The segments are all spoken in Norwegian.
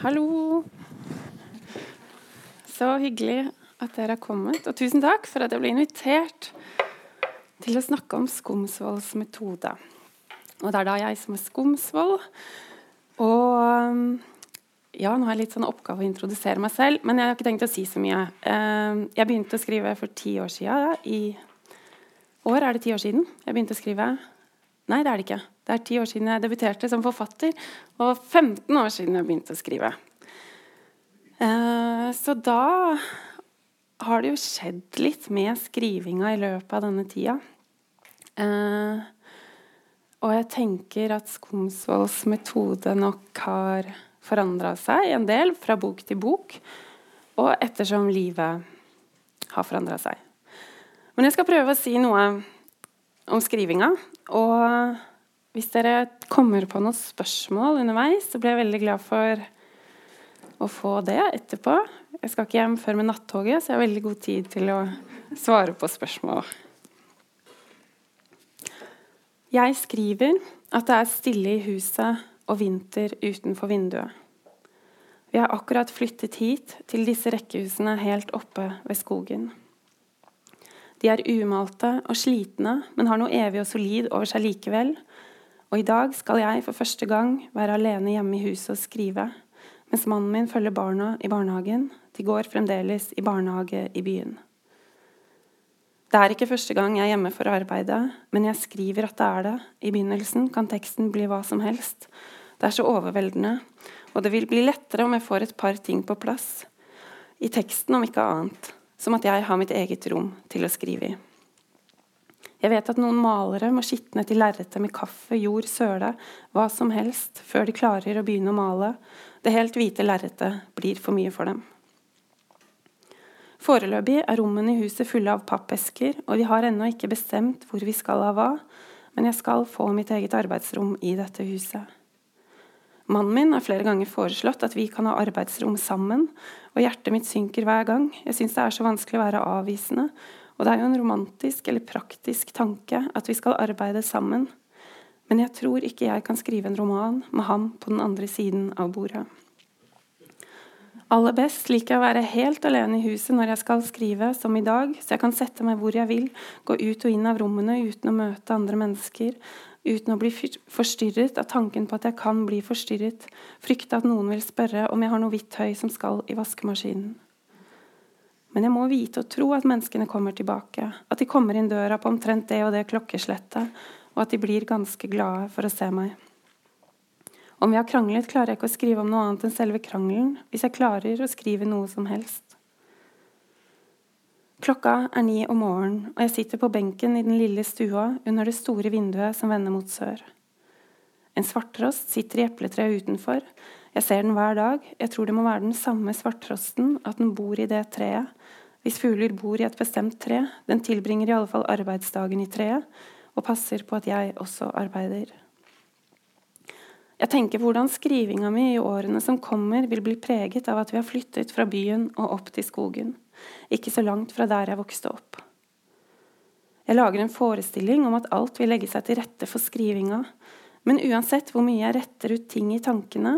Hallo. Så hyggelig at dere har kommet. Og tusen takk for at jeg ble invitert til å snakke om Skomsvolds metode. Og det er da jeg som er Skomsvold. Og ja, nå har jeg litt sånn oppgave å introdusere meg selv, men jeg har ikke tenkt å si så mye. Eh, jeg begynte å skrive for ti år siden. I år er det ti år siden jeg begynte å skrive. Nei, det er det ikke. Det er ti år siden jeg debuterte som forfatter, og 15 år siden jeg begynte å skrive. Eh, så da har det jo skjedd litt med skrivinga i løpet av denne tida. Eh, og jeg tenker at Skomsvolds metode nok har forandra seg en del fra bok til bok, og ettersom livet har forandra seg. Men jeg skal prøve å si noe om skrivinga. Og hvis dere kommer på noen spørsmål underveis, så blir jeg veldig glad for å få det etterpå. Jeg skal ikke hjem før med nattoget, så jeg har veldig god tid til å svare på spørsmål. Jeg skriver at det er stille i huset og vinter utenfor vinduet. Vi har akkurat flyttet hit, til disse rekkehusene helt oppe ved skogen. De er umalte og slitne, men har noe evig og solid over seg likevel. Og i dag skal jeg for første gang være alene hjemme i huset og skrive, mens mannen min følger barna i barnehagen. De går fremdeles i barnehage i byen. Det er ikke første gang jeg er hjemme for å arbeide, men jeg skriver at det er det. I begynnelsen kan teksten bli hva som helst. Det er så overveldende, og det vil bli lettere om jeg får et par ting på plass. I teksten, om ikke annet som at jeg har mitt eget rom til å skrive i. Jeg vet at noen malere må skitne til lerretet med kaffe, jord, søle, hva som helst, før de klarer å begynne å male. Det helt hvite lerretet blir for mye for dem. Foreløpig er rommene i huset fulle av pappesker, og vi har ennå ikke bestemt hvor vi skal ha hva, men jeg skal få mitt eget arbeidsrom i dette huset. Mannen min har flere ganger foreslått at vi kan ha arbeidsrom sammen, og hjertet mitt synker hver gang. Jeg syns det er så vanskelig å være avvisende, og det er jo en romantisk eller praktisk tanke at vi skal arbeide sammen. Men jeg tror ikke jeg kan skrive en roman med ham på den andre siden av bordet. Aller best liker jeg å være helt alene i huset når jeg skal skrive, som i dag, så jeg kan sette meg hvor jeg vil, gå ut og inn av rommene uten å møte andre mennesker, uten å bli forstyrret av tanken på at jeg kan bli forstyrret, frykte at noen vil spørre om jeg har noe hvitt høy som skal i vaskemaskinen. Men jeg må vite og tro at menneskene kommer tilbake, at de kommer inn døra på omtrent det og det klokkeslettet, og at de blir ganske glade for å se meg. Om vi har kranglet, klarer jeg ikke å skrive om noe annet enn selve krangelen, hvis jeg klarer å skrive noe som helst. Klokka er ni om morgenen, og jeg sitter på benken i den lille stua under det store vinduet som vender mot sør. En svarttrost sitter i epletreet utenfor. Jeg ser den hver dag. Jeg tror det må være den samme svarttrosten, at den bor i det treet. Hvis fugler bor i et bestemt tre, den tilbringer i alle fall arbeidsdagen i treet, og passer på at jeg også arbeider. Jeg tenker hvordan skrivinga mi i årene som kommer, vil bli preget av at vi har flyttet fra byen og opp til skogen ikke så langt fra der jeg vokste opp. Jeg lager en forestilling om at alt vil legge seg til rette for skrivinga, men uansett hvor mye jeg retter ut ting i tankene,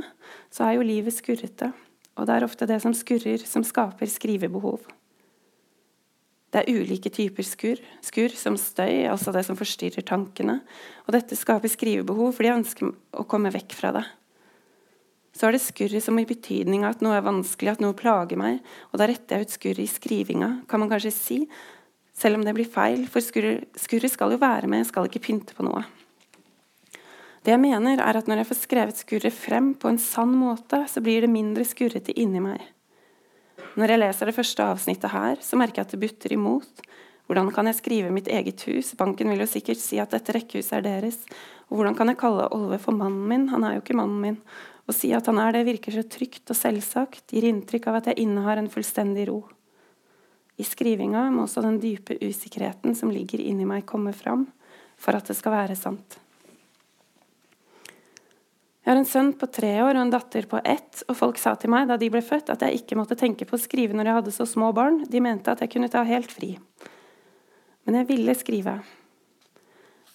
så er jo livet skurrete, og det er ofte det som skurrer, som skaper skrivebehov. Det er ulike typer skur, skur, som støy, altså det som forstyrrer tankene. Og dette skaper skrivebehov fordi jeg ønsker å komme vekk fra det så er det skurret som i betydning av at noe er vanskelig, at noe plager meg, og da retter jeg ut skurret i skrivinga, kan man kanskje si, selv om det blir feil, for skurret, skurre skal jo være med, skal ikke pynte på noe. Det jeg mener, er at når jeg får skrevet skurret frem på en sann måte, så blir det mindre skurrete inni meg. Når jeg leser det første avsnittet her, så merker jeg at det butter imot. Hvordan kan jeg skrive mitt eget hus? Banken vil jo sikkert si at dette rekkehuset er deres. Og hvordan kan jeg kalle Olve for mannen min? Han er jo ikke mannen min. Å si at han er det, virker så trygt og selvsagt, gir inntrykk av at jeg innehar en fullstendig ro. I skrivinga må også den dype usikkerheten som ligger inni meg, komme fram for at det skal være sant. Jeg har en sønn på tre år og en datter på ett, og folk sa til meg da de ble født, at jeg ikke måtte tenke på å skrive når jeg hadde så små barn. De mente at jeg kunne ta helt fri. Men jeg ville skrive.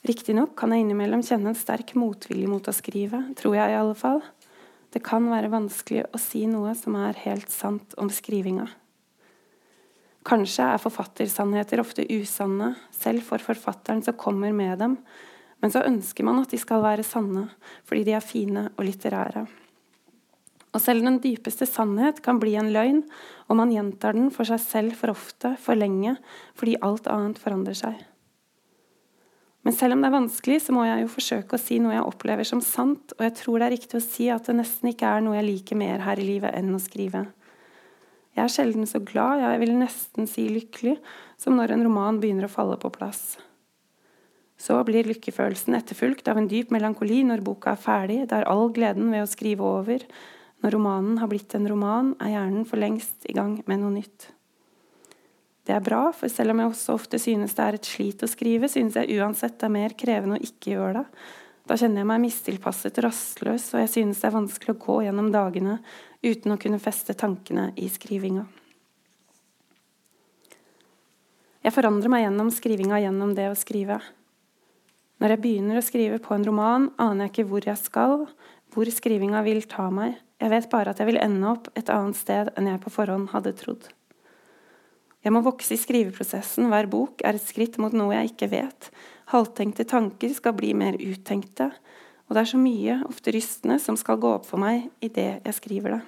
Riktignok kan jeg innimellom kjenne en sterk motvilje mot å skrive, tror jeg i alle fall. Det kan være vanskelig å si noe som er helt sant om skrivinga. Kanskje er forfattersannheter ofte usanne, selv for forfatteren som kommer med dem, men så ønsker man at de skal være sanne, fordi de er fine og litterære. Og selv den dypeste sannhet kan bli en løgn og man gjentar den for seg selv for ofte, for lenge, fordi alt annet forandrer seg. Men selv om det er vanskelig, så må jeg jo forsøke å si noe jeg opplever som sant, og jeg tror det er riktig å si at det nesten ikke er noe jeg liker mer her i livet enn å skrive. Jeg er sjelden så glad, jeg vil nesten si lykkelig, som når en roman begynner å falle på plass. Så blir lykkefølelsen etterfulgt av en dyp melankoli når boka er ferdig, der all gleden ved å skrive over. Når romanen har blitt en roman, er hjernen for lengst i gang med noe nytt. Det er bra, for selv om jeg også ofte synes det er et slit å skrive, synes jeg uansett det er mer krevende å ikke gjøre det. Da kjenner jeg meg mistilpasset og rastløs, og jeg synes det er vanskelig å gå gjennom dagene uten å kunne feste tankene i skrivinga. Jeg forandrer meg gjennom skrivinga gjennom det å skrive. Når jeg begynner å skrive på en roman, aner jeg ikke hvor jeg skal, hvor skrivinga vil ta meg. Jeg vet bare at jeg vil ende opp et annet sted enn jeg på forhånd hadde trodd. Jeg må vokse i skriveprosessen, hver bok er et skritt mot noe jeg ikke vet. Halvtenkte tanker skal bli mer uttenkte, og det er så mye, ofte rystende, som skal gå opp for meg idet jeg skriver det.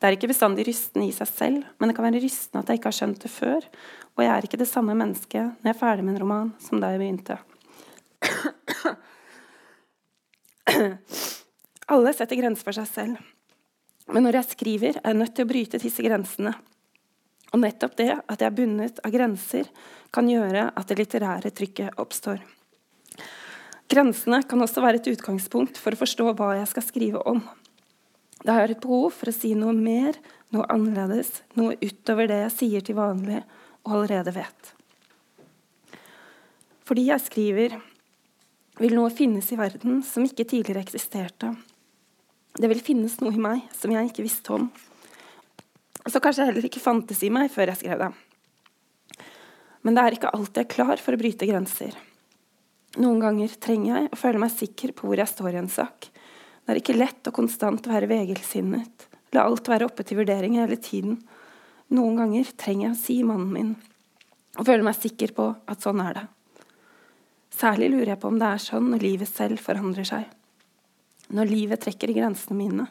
Det er ikke bestandig rystende i seg selv, men det kan være rystende at jeg ikke har skjønt det før, og jeg er ikke det samme mennesket når jeg er ferdig med en roman, som da jeg begynte. Alle setter grenser for seg selv, men når jeg skriver, er jeg nødt til å bryte disse grensene. Og nettopp det at jeg er bundet av grenser, kan gjøre at det litterære trykket oppstår. Grensene kan også være et utgangspunkt for å forstå hva jeg skal skrive om. Da har jeg et behov for å si noe mer, noe annerledes, noe utover det jeg sier til vanlig og allerede vet. Fordi jeg skriver, vil noe finnes i verden som ikke tidligere eksisterte. Det vil finnes noe i meg som jeg ikke visste om. Så kanskje heller ikke fantes i meg før jeg skrev det. Men det er ikke alltid jeg er klar for å bryte grenser. Noen ganger trenger jeg å føle meg sikker på hvor jeg står i en sak. Det er ikke lett og konstant å være vegelsinnet. La alt være oppe til vurdering hele tiden. Noen ganger trenger jeg å si mannen min og føler meg sikker på at sånn er det. Særlig lurer jeg på om det er sånn når livet selv forandrer seg. Når livet trekker i grensene mine,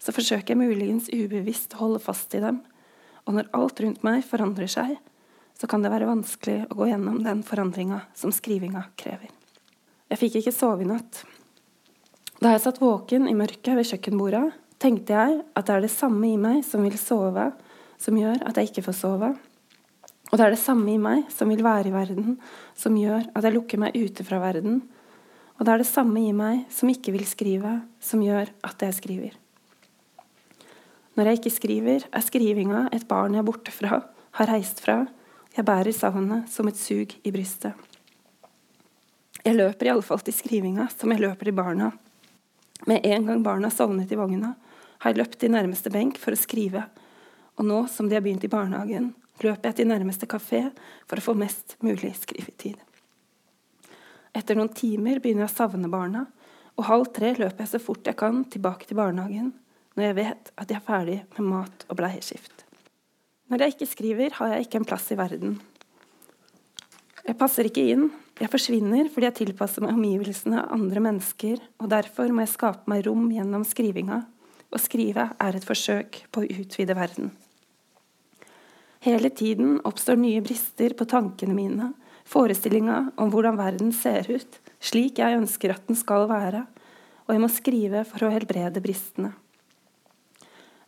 så forsøker jeg muligens ubevisst å holde fast i dem. Og når alt rundt meg forandrer seg, så kan det være vanskelig å gå gjennom den forandringa som skrivinga krever. Jeg fikk ikke sove i natt. Da jeg satt våken i mørket ved kjøkkenbordet, tenkte jeg at det er det samme i meg som vil sove, som gjør at jeg ikke får sove. Og det er det samme i meg som vil være i verden, som gjør at jeg lukker meg ute fra verden. Og det er det samme i meg som ikke vil skrive, som gjør at jeg skriver. Når jeg ikke skriver, er skrivinga et barn jeg er borte fra, har reist fra. Jeg bærer savnet som et sug i brystet. Jeg løper i alle fall til skrivinga som jeg løper til barna. Med en gang barna sovnet i vogna, har jeg løpt til nærmeste benk for å skrive, og nå som de har begynt i barnehagen, løper jeg til nærmeste kafé for å få mest mulig skrivetid. Etter noen timer begynner jeg å savne barna, og halv tre løper jeg så fort jeg kan tilbake til barnehagen når jeg vet at jeg er ferdig med mat og bleieskift. Når jeg ikke skriver, har jeg ikke en plass i verden. Jeg passer ikke inn, jeg forsvinner fordi jeg tilpasser meg omgivelsene av andre mennesker, og derfor må jeg skape meg rom gjennom skrivinga. Å skrive er et forsøk på å utvide verden. Hele tiden oppstår nye brister på tankene mine, forestillinga om hvordan verden ser ut, slik jeg ønsker at den skal være, og jeg må skrive for å helbrede bristene.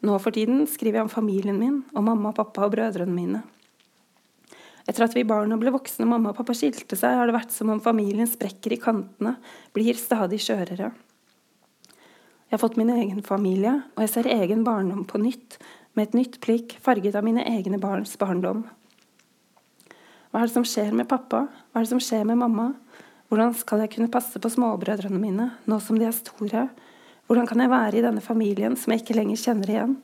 Nå for tiden skriver jeg om familien min, og mamma, pappa og brødrene mine. Etter at vi barna ble voksne og mamma og pappa skilte seg, har det vært som om familien sprekker i kantene, blir stadig skjørere. Jeg har fått min egen familie, og jeg ser egen barndom på nytt, med et nytt blikk farget av mine egne barns barndom. Hva er det som skjer med pappa? Hva er det som skjer med mamma? Hvordan skal jeg kunne passe på småbrødrene mine, nå som de er store? Hvordan kan jeg være i denne familien som jeg ikke lenger kjenner igjen?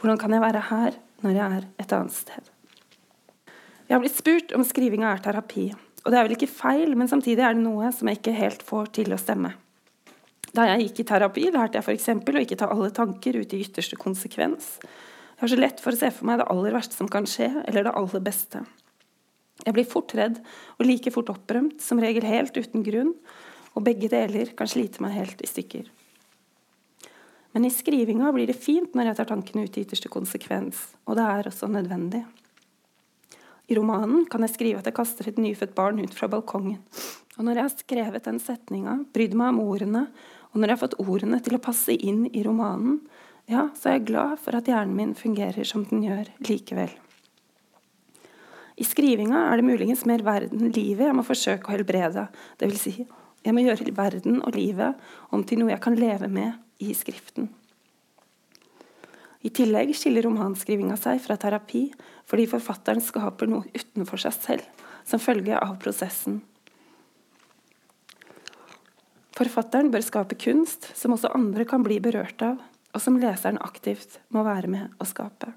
Hvordan kan jeg være her når jeg er et annet sted? Jeg har blitt spurt om skrivinga er terapi. Og det er vel ikke feil, men samtidig er det noe som jeg ikke helt får til å stemme. Da jeg gikk i terapi, lærte jeg f.eks. å ikke ta alle tanker ut i ytterste konsekvens. Jeg har så lett for å se for meg det aller verste som kan skje, eller det aller beste. Jeg blir fort redd og like fort opprømt, som regel helt uten grunn, og begge deler kan slite meg helt i stykker. Men i skrivinga blir det fint når jeg tar tankene ut i ytterste konsekvens, og det er også nødvendig. I romanen kan jeg skrive at jeg kaster et nyfødt barn ut fra balkongen. Og når jeg har skrevet den setninga, brydd meg om ordene, og når jeg har fått ordene til å passe inn i romanen, ja, så er jeg glad for at hjernen min fungerer som den gjør likevel. I skrivinga er det muligens mer verden, livet, jeg må forsøke å helbrede. Vil si, jeg må gjøre verden og livet om til noe jeg kan leve med i skriften. I tillegg skiller romanskrivinga seg fra terapi fordi forfatteren skaper noe utenfor seg selv som følge av prosessen. Forfatteren bør skape kunst som også andre kan bli berørt av, og som leseren aktivt må være med å skape.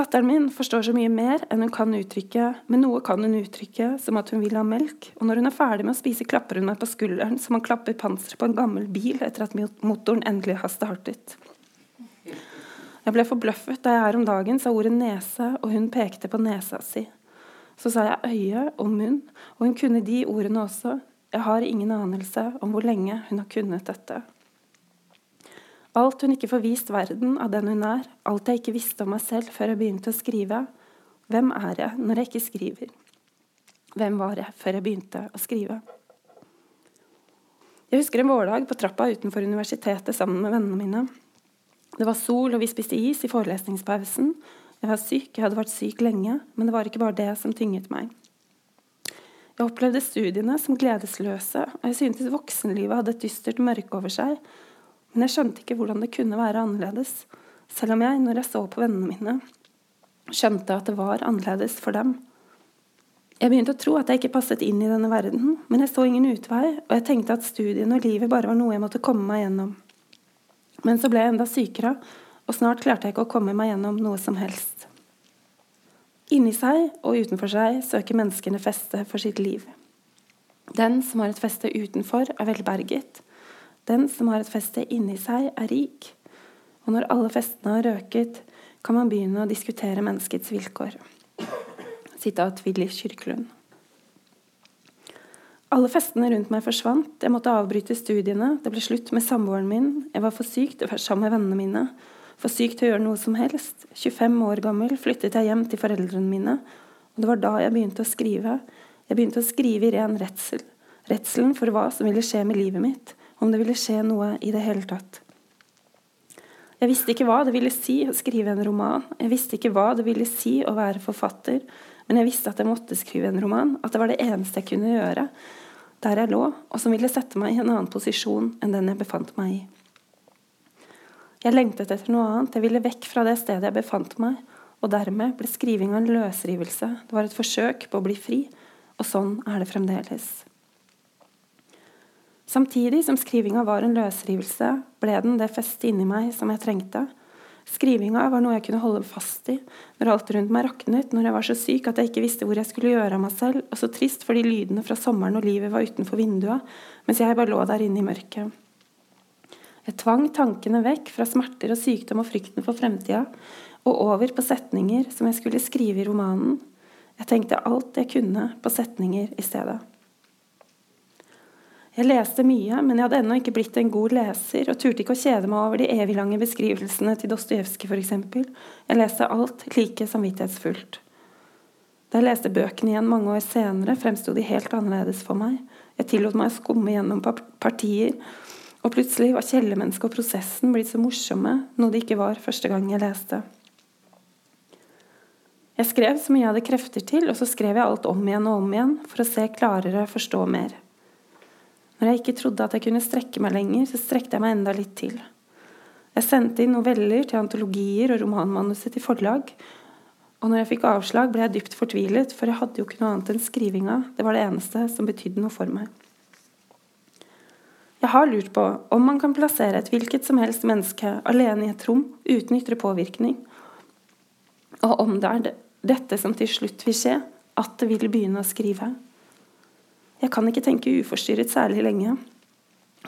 Datteren min forstår så mye mer enn hun kan uttrykke, men noe kan hun uttrykke, som at hun vil ha melk, og når hun er ferdig med å spise, klapper hun meg på skulderen som man klapper panseret på en gammel bil etter at motoren endelig har startet. Jeg ble forbløffet da jeg her om dagen sa ordet nese, og hun pekte på nesa si. Så sa jeg øye og munn, og hun kunne de ordene også. Jeg har ingen anelse om hvor lenge hun har kunnet dette. Alt hun ikke får vist verden av den hun er, alt jeg ikke visste om meg selv før jeg begynte å skrive. Hvem er jeg når jeg ikke skriver? Hvem var jeg før jeg begynte å skrive? Jeg husker en vårdag på trappa utenfor universitetet sammen med vennene mine. Det var sol, og vi spiste is i forelesningspausen. Jeg var syk, jeg hadde vært syk lenge, men det var ikke bare det som tynget meg. Jeg opplevde studiene som gledesløse, og jeg syntes voksenlivet hadde et dystert mørke over seg, men jeg skjønte ikke hvordan det kunne være annerledes, selv om jeg, når jeg så på vennene mine, skjønte at det var annerledes for dem. Jeg begynte å tro at jeg ikke passet inn i denne verden, men jeg så ingen utvei, og jeg tenkte at studiene og livet bare var noe jeg måtte komme meg gjennom. Men så ble jeg enda sykere, og snart klarte jeg ikke å komme meg gjennom noe som helst. Inni seg og utenfor seg søker menneskene feste for sitt liv. Den som har et feste utenfor, er velberget, den som har et feste inni seg, er rik. Og når alle festene har røket, kan man begynne å diskutere menneskets vilkår. Sitat Willy Kyrklund. Alle festene rundt meg forsvant. Jeg måtte avbryte studiene. Det ble slutt med samboeren min. Jeg var for syk til å være sammen med vennene mine. For syk til å gjøre noe som helst. 25 år gammel flyttet jeg hjem til foreldrene mine. Og det var da jeg begynte å skrive. Jeg begynte å skrive i ren redsel. Redselen for hva som ville skje med livet mitt om det ville skje noe i det hele tatt. Jeg visste ikke hva det ville si å skrive en roman, jeg visste ikke hva det ville si å være forfatter, men jeg visste at jeg måtte skrive en roman, at det var det eneste jeg kunne gjøre der jeg lå, og som ville sette meg i en annen posisjon enn den jeg befant meg i. Jeg lengtet etter noe annet, jeg ville vekk fra det stedet jeg befant meg, og dermed ble skrivinga en løsrivelse, det var et forsøk på å bli fri, og sånn er det fremdeles. Samtidig som skrivinga var en løsrivelse, ble den det festet inni meg som jeg trengte. Skrivinga var noe jeg kunne holde fast i når alt rundt meg raknet, når jeg var så syk at jeg ikke visste hvor jeg skulle gjøre av meg selv, og så trist fordi lydene fra sommeren og livet var utenfor vinduet, mens jeg bare lå der inne i mørket. Jeg tvang tankene vekk fra smerter og sykdom og frykten for fremtida, og over på setninger som jeg skulle skrive i romanen. Jeg tenkte alt jeg kunne på setninger i stedet. Jeg leste mye, men jeg hadde ennå ikke blitt en god leser, og turte ikke å kjede meg over de eviglange beskrivelsene til Dostojevskij f.eks. Jeg leste alt like samvittighetsfullt. Da jeg leste bøkene igjen mange år senere, fremsto de helt annerledes for meg. Jeg tillot meg å skumme gjennom partier, og plutselig var kjellermennesket og prosessen blitt så morsomme, noe det ikke var første gang jeg leste. Jeg skrev så mye jeg hadde krefter til, og så skrev jeg alt om igjen og om igjen for å se klarere, forstå mer. Når jeg ikke trodde at jeg kunne strekke meg lenger, så strekte jeg meg enda litt til. Jeg sendte inn noveller til antologier og romanmanuset til forlag. Og når jeg fikk avslag, ble jeg dypt fortvilet, for jeg hadde jo ikke noe annet enn skrivinga. Det var det eneste som betydde noe for meg. Jeg har lurt på om man kan plassere et hvilket som helst menneske alene i et rom uten ytre påvirkning, og om det er dette som til slutt vil skje, at det vil begynne å skrive. Jeg kan ikke tenke uforstyrret særlig lenge.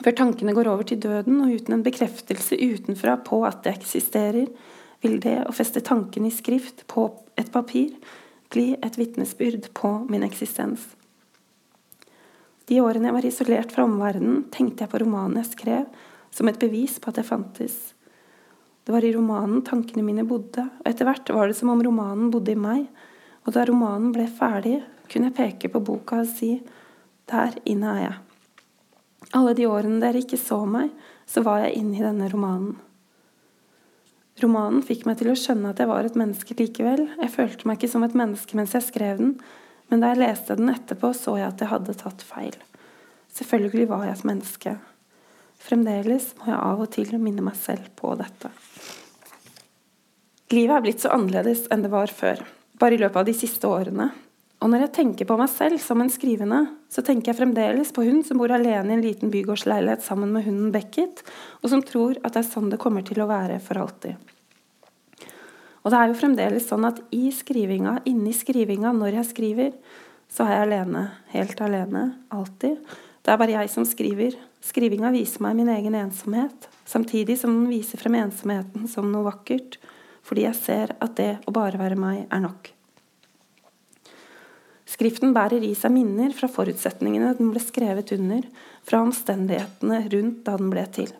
Før tankene går over til døden, og uten en bekreftelse utenfra på at det eksisterer, vil det å feste tankene i skrift på et papir bli et vitnesbyrd på min eksistens. De årene jeg var isolert fra omverdenen, tenkte jeg på romanen jeg skrev, som et bevis på at jeg fantes. Det var i romanen tankene mine bodde, og etter hvert var det som om romanen bodde i meg, og da romanen ble ferdig, kunne jeg peke på boka og si der inne er jeg. Alle de årene dere ikke så meg, så var jeg inne i denne romanen. Romanen fikk meg til å skjønne at jeg var et menneske likevel. Jeg følte meg ikke som et menneske mens jeg skrev den, men da jeg leste den etterpå, så jeg at jeg hadde tatt feil. Selvfølgelig var jeg et menneske. Fremdeles må jeg av og til minne meg selv på dette. Livet er blitt så annerledes enn det var før, bare i løpet av de siste årene. Og når jeg tenker på meg selv som en skrivende, så tenker jeg fremdeles på hun som bor alene i en liten bygårdsleilighet sammen med hunden Beckett, og som tror at det er sånn det kommer til å være for alltid. Og det er jo fremdeles sånn at i skrivinga, inni skrivinga, når jeg skriver, så er jeg alene. Helt alene. Alltid. Det er bare jeg som skriver. Skrivinga viser meg min egen ensomhet, samtidig som den viser frem ensomheten som noe vakkert, fordi jeg ser at det å bare være meg er nok. Skriften bærer i seg minner fra forutsetningene den ble skrevet under, fra omstendighetene rundt da den ble til.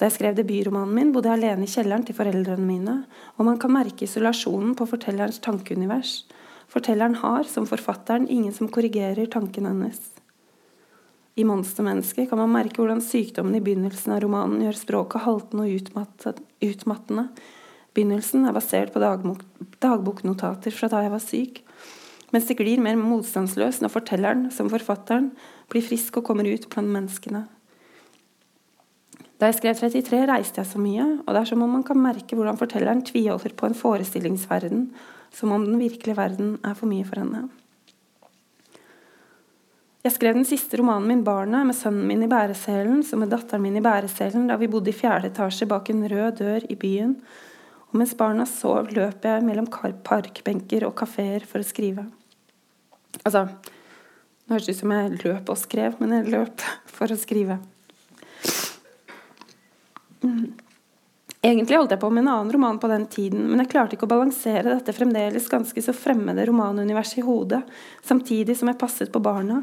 Da jeg skrev debutromanen min, bodde jeg alene i kjelleren til foreldrene mine, og man kan merke isolasjonen på fortellerens tankeunivers. Fortelleren har, som forfatteren, ingen som korrigerer tanken hennes. I 'Monstermennesket' kan man merke hvordan sykdommen i begynnelsen av romanen gjør språket haltende og utmattende. Begynnelsen er basert på dagboknotater fra da jeg var syk, mens det glir mer motstandsløst når fortelleren, som forfatteren, blir frisk og kommer ut blant menneskene. Da jeg skrev 33, reiste jeg så mye, og det er som om man kan merke hvordan fortelleren tviholder på en forestillingsverden, som om den virkelige verden er for mye for henne. Jeg skrev den siste romanen min, 'Barnet', med sønnen min i bæreselen, som med datteren min i bæreselen, da vi bodde i fjerde etasje bak en rød dør i byen. Og mens barna sov, løp jeg mellom parkbenker og kafeer for å skrive. Altså det høres ut som jeg løp og skrev, men jeg løp for å skrive. Egentlig holdt jeg på med en annen roman på den tiden, men jeg klarte ikke å balansere dette fremdeles ganske så fremmede romanuniverset i hodet, samtidig som jeg passet på barna.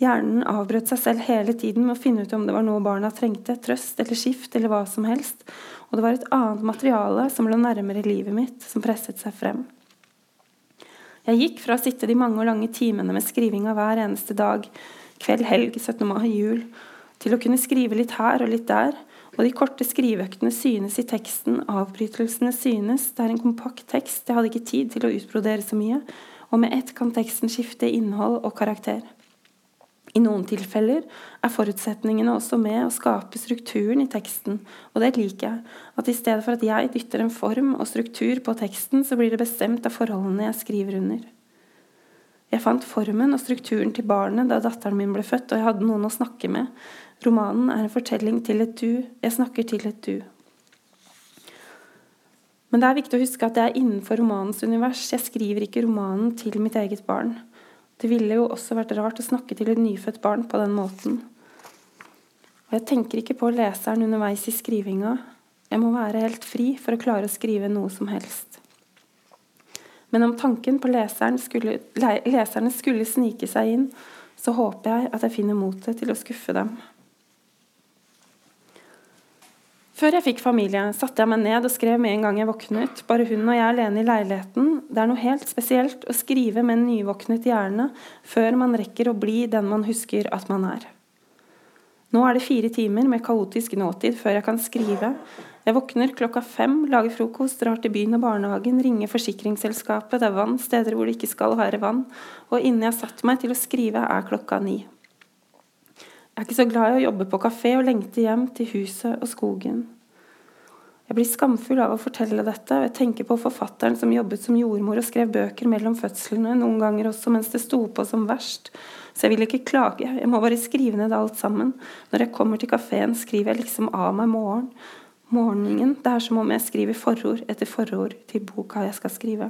Hjernen avbrøt seg selv hele tiden med å finne ut om det var noe barna trengte, trøst eller skift eller hva som helst, og det var et annet materiale som lå nærmere livet mitt, som presset seg frem. Jeg gikk fra å sitte de mange og lange timene med skrivinga hver eneste dag, kveld, helg, 17. mai, jul, til å kunne skrive litt her og litt der, og de korte skriveøktene synes i teksten, avbrytelsene synes, det er en kompakt tekst, jeg hadde ikke tid til å utbrodere så mye, og med ett kan teksten skifte innhold og karakter. I noen tilfeller er forutsetningene også med å skape strukturen i teksten, og det liker jeg. At i stedet for at jeg dytter en form og struktur på teksten, så blir det bestemt av forholdene jeg skriver under. Jeg fant formen og strukturen til barnet da datteren min ble født, og jeg hadde noen å snakke med. Romanen er en fortelling til et du. Jeg snakker til et du. Men det er viktig å huske at jeg er innenfor romanens univers. Jeg skriver ikke romanen til mitt eget barn. Det ville jo også vært rart å snakke til et nyfødt barn på den måten. Og jeg tenker ikke på leseren underveis i skrivinga. Jeg må være helt fri for å klare å skrive noe som helst. Men om tanken på leseren skulle, leserne skulle snike seg inn, så håper jeg at jeg finner motet til å skuffe dem. Før jeg fikk familie, satte jeg meg ned og skrev med en gang jeg våknet. Bare hun og jeg alene i leiligheten. Det er noe helt spesielt å skrive med en nyvåknet hjerne før man rekker å bli den man husker at man er. Nå er det fire timer med kaotisk nåtid før jeg kan skrive. Jeg våkner klokka fem, lager frokost, drar til byen og barnehagen, ringer forsikringsselskapet, det er vann steder hvor det ikke skal være vann, og innen jeg har satt meg til å skrive, er klokka ni. Jeg er ikke så glad i å jobbe på kafé og lengte hjem til huset og skogen. Jeg blir skamfull av å fortelle dette, og jeg tenker på forfatteren som jobbet som jordmor og skrev bøker mellom fødslene, noen ganger også mens det sto på som verst. Så jeg vil ikke klage, jeg må bare skrive ned alt sammen. Når jeg kommer til kafeen, skriver jeg liksom av meg morgen. Morgenen. Det er som om jeg skriver forord etter forord til boka jeg skal skrive.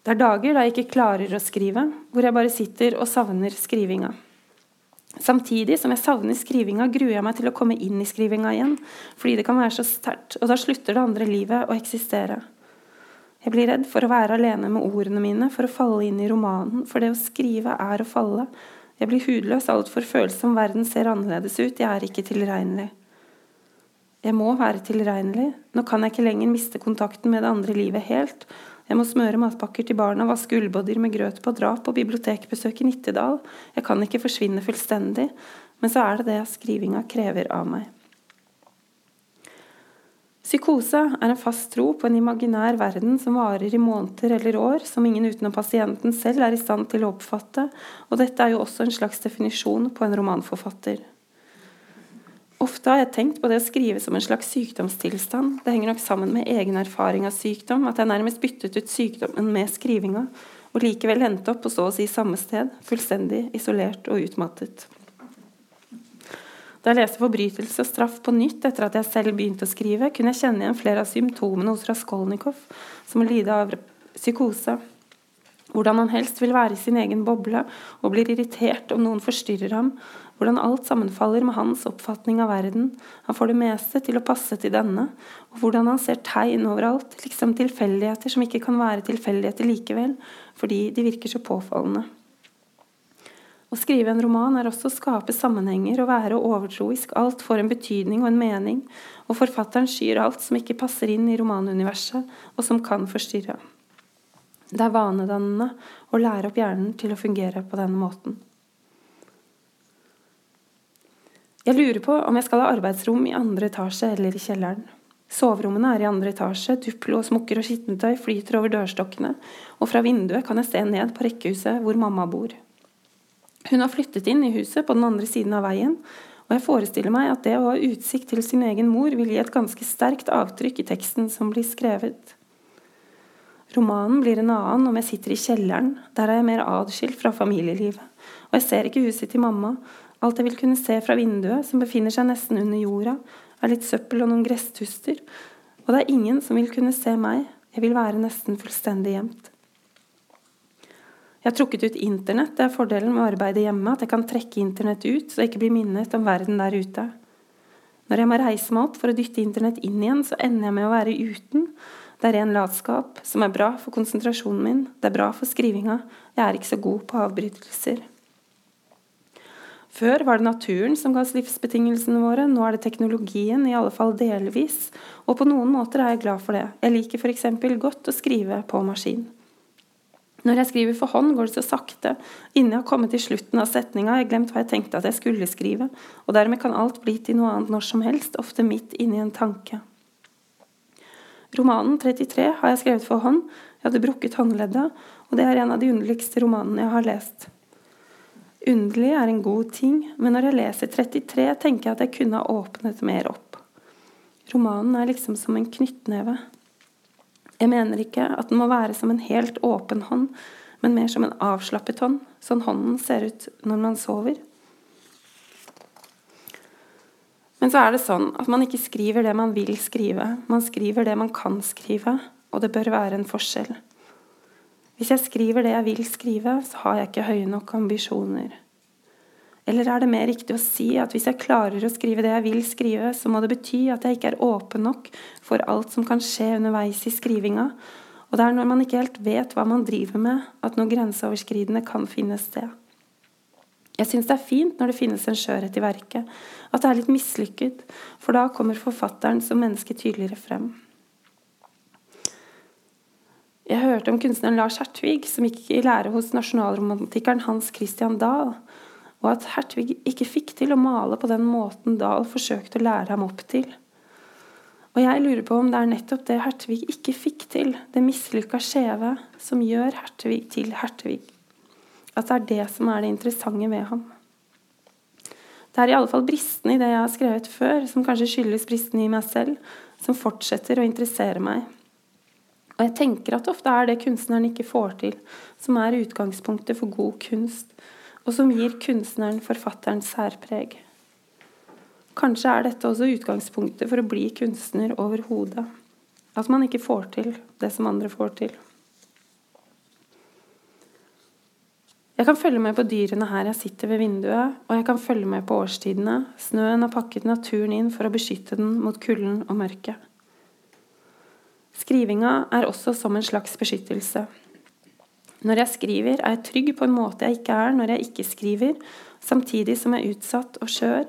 Det er dager da jeg ikke klarer å skrive, hvor jeg bare sitter og savner skrivinga. Samtidig som jeg savner skrivinga, gruer jeg meg til å komme inn i skrivinga igjen, fordi det kan være så sterkt, og da slutter det andre livet å eksistere. Jeg blir redd for å være alene med ordene mine, for å falle inn i romanen, for det å skrive er å falle. Jeg blir hudløs, altfor følsom, verden ser annerledes ut, jeg er ikke tilregnelig. Jeg må være tilregnelig, nå kan jeg ikke lenger miste kontakten med det andre livet helt, jeg må smøre matpakker til barna, vaske ullbodyer med grøt på, dra på bibliotekbesøk i Nittedal. Jeg kan ikke forsvinne fullstendig, men så er det det skrivinga krever av meg. Psykose er en fast tro på en imaginær verden som varer i måneder eller år, som ingen utenom pasienten selv er i stand til å oppfatte, og dette er jo også en slags definisjon på en romanforfatter. Ofte har jeg tenkt på det å skrive som en slags sykdomstilstand. Det henger nok sammen med egen erfaring av sykdom, at jeg nærmest byttet ut sykdommen med skrivinga, og likevel endte opp på så å si samme sted, fullstendig isolert og utmattet. Da jeg leste 'Forbrytelse og straff' på nytt etter at jeg selv begynte å skrive, kunne jeg kjenne igjen flere av symptomene hos Raskolnikov, som lider av psykose. Hvordan han helst vil være i sin egen boble og blir irritert om noen forstyrrer ham, hvordan alt sammenfaller med hans oppfatning av verden, han får det meste til å passe til denne, og hvordan han ser tegn overalt, liksom tilfeldigheter som ikke kan være tilfeldigheter likevel, fordi de virker så påfallende. Å skrive en roman er også å skape sammenhenger og være overtroisk. Alt får en betydning og en mening, og forfatteren skyr alt som ikke passer inn i romanuniverset, og som kan forstyrre. Det er vanedannende å lære opp hjernen til å fungere på denne måten. Jeg lurer på om jeg skal ha arbeidsrom i andre etasje eller i kjelleren. Soverommene er i andre etasje, duplo og smukker og skittentøy flyter over dørstokkene, og fra vinduet kan jeg se ned på rekkehuset hvor mamma bor. Hun har flyttet inn i huset på den andre siden av veien, og jeg forestiller meg at det å ha utsikt til sin egen mor vil gi et ganske sterkt avtrykk i teksten som blir skrevet. Romanen blir en annen om jeg sitter i kjelleren, der er jeg mer adskilt fra familielivet, og jeg ser ikke huset til mamma, Alt jeg vil kunne se fra vinduet, som befinner seg nesten under jorda, er litt søppel og noen gresstuster. Og det er ingen som vil kunne se meg. Jeg vil være nesten fullstendig gjemt. Jeg har trukket ut Internett. Det er fordelen med å arbeide hjemme, at jeg kan trekke Internett ut, så jeg ikke blir minnet om verden der ute. Når jeg må reise meg opp for å dytte Internett inn igjen, så ender jeg med å være uten. Det er ren latskap, som er bra for konsentrasjonen min. Det er bra for skrivinga. Jeg er ikke så god på avbrytelser. Før var det naturen som ga oss livsbetingelsene våre, nå er det teknologien, i alle fall delvis. Og på noen måter er jeg glad for det. Jeg liker f.eks. godt å skrive på maskin. Når jeg skriver for hånd, går det så sakte. Innen jeg har kommet til slutten av setninga, har jeg glemt hva jeg tenkte at jeg skulle skrive, og dermed kan alt bli til noe annet når som helst, ofte midt inni en tanke. Romanen 33 har jeg skrevet for hånd. Jeg hadde brukket håndleddet, og det er en av de underligste romanene jeg har lest. Underlig er en god ting, men når jeg leser 33, tenker jeg at jeg kunne ha åpnet mer opp. Romanen er liksom som en knyttneve. Jeg mener ikke at den må være som en helt åpen hånd, men mer som en avslappet hånd, sånn hånden ser ut når man sover. Men så er det sånn at man ikke skriver det man vil skrive, man skriver det man kan skrive, og det bør være en forskjell. Hvis jeg skriver det jeg vil skrive, så har jeg ikke høye nok ambisjoner. Eller er det mer riktig å si at hvis jeg klarer å skrive det jeg vil skrive, så må det bety at jeg ikke er åpen nok for alt som kan skje underveis i skrivinga, og det er når man ikke helt vet hva man driver med, at noe grenseoverskridende kan finne sted. Jeg syns det er fint når det finnes en skjørhet i verket, at det er litt mislykket, for da kommer forfatteren som menneske tydeligere frem. Jeg hørte om kunstneren Lars Hertvig, som gikk i lære hos nasjonalromantikeren Hans Christian Dahl, og at Hertvig ikke fikk til å male på den måten Dahl forsøkte å lære ham opp til. Og jeg lurer på om det er nettopp det Hertvig ikke fikk til, det mislykka skjeve, som gjør Hertvig til Hertvig. At det er det som er det interessante ved ham. Det er i alle fall bristene i det jeg har skrevet før, som kanskje skyldes bristene i meg selv, som fortsetter å interessere meg. Og jeg tenker at ofte er det kunstneren ikke får til, som er utgangspunktet for god kunst, og som gir kunstneren forfatterens særpreg. Kanskje er dette også utgangspunktet for å bli kunstner overhodet. At man ikke får til det som andre får til. Jeg kan følge med på dyrene her jeg sitter ved vinduet, og jeg kan følge med på årstidene. Snøen har pakket naturen inn for å beskytte den mot kulden og mørket. Skrivinga er også som en slags beskyttelse. Når jeg skriver, er jeg trygg på en måte jeg ikke er når jeg ikke skriver, samtidig som jeg er utsatt og skjør.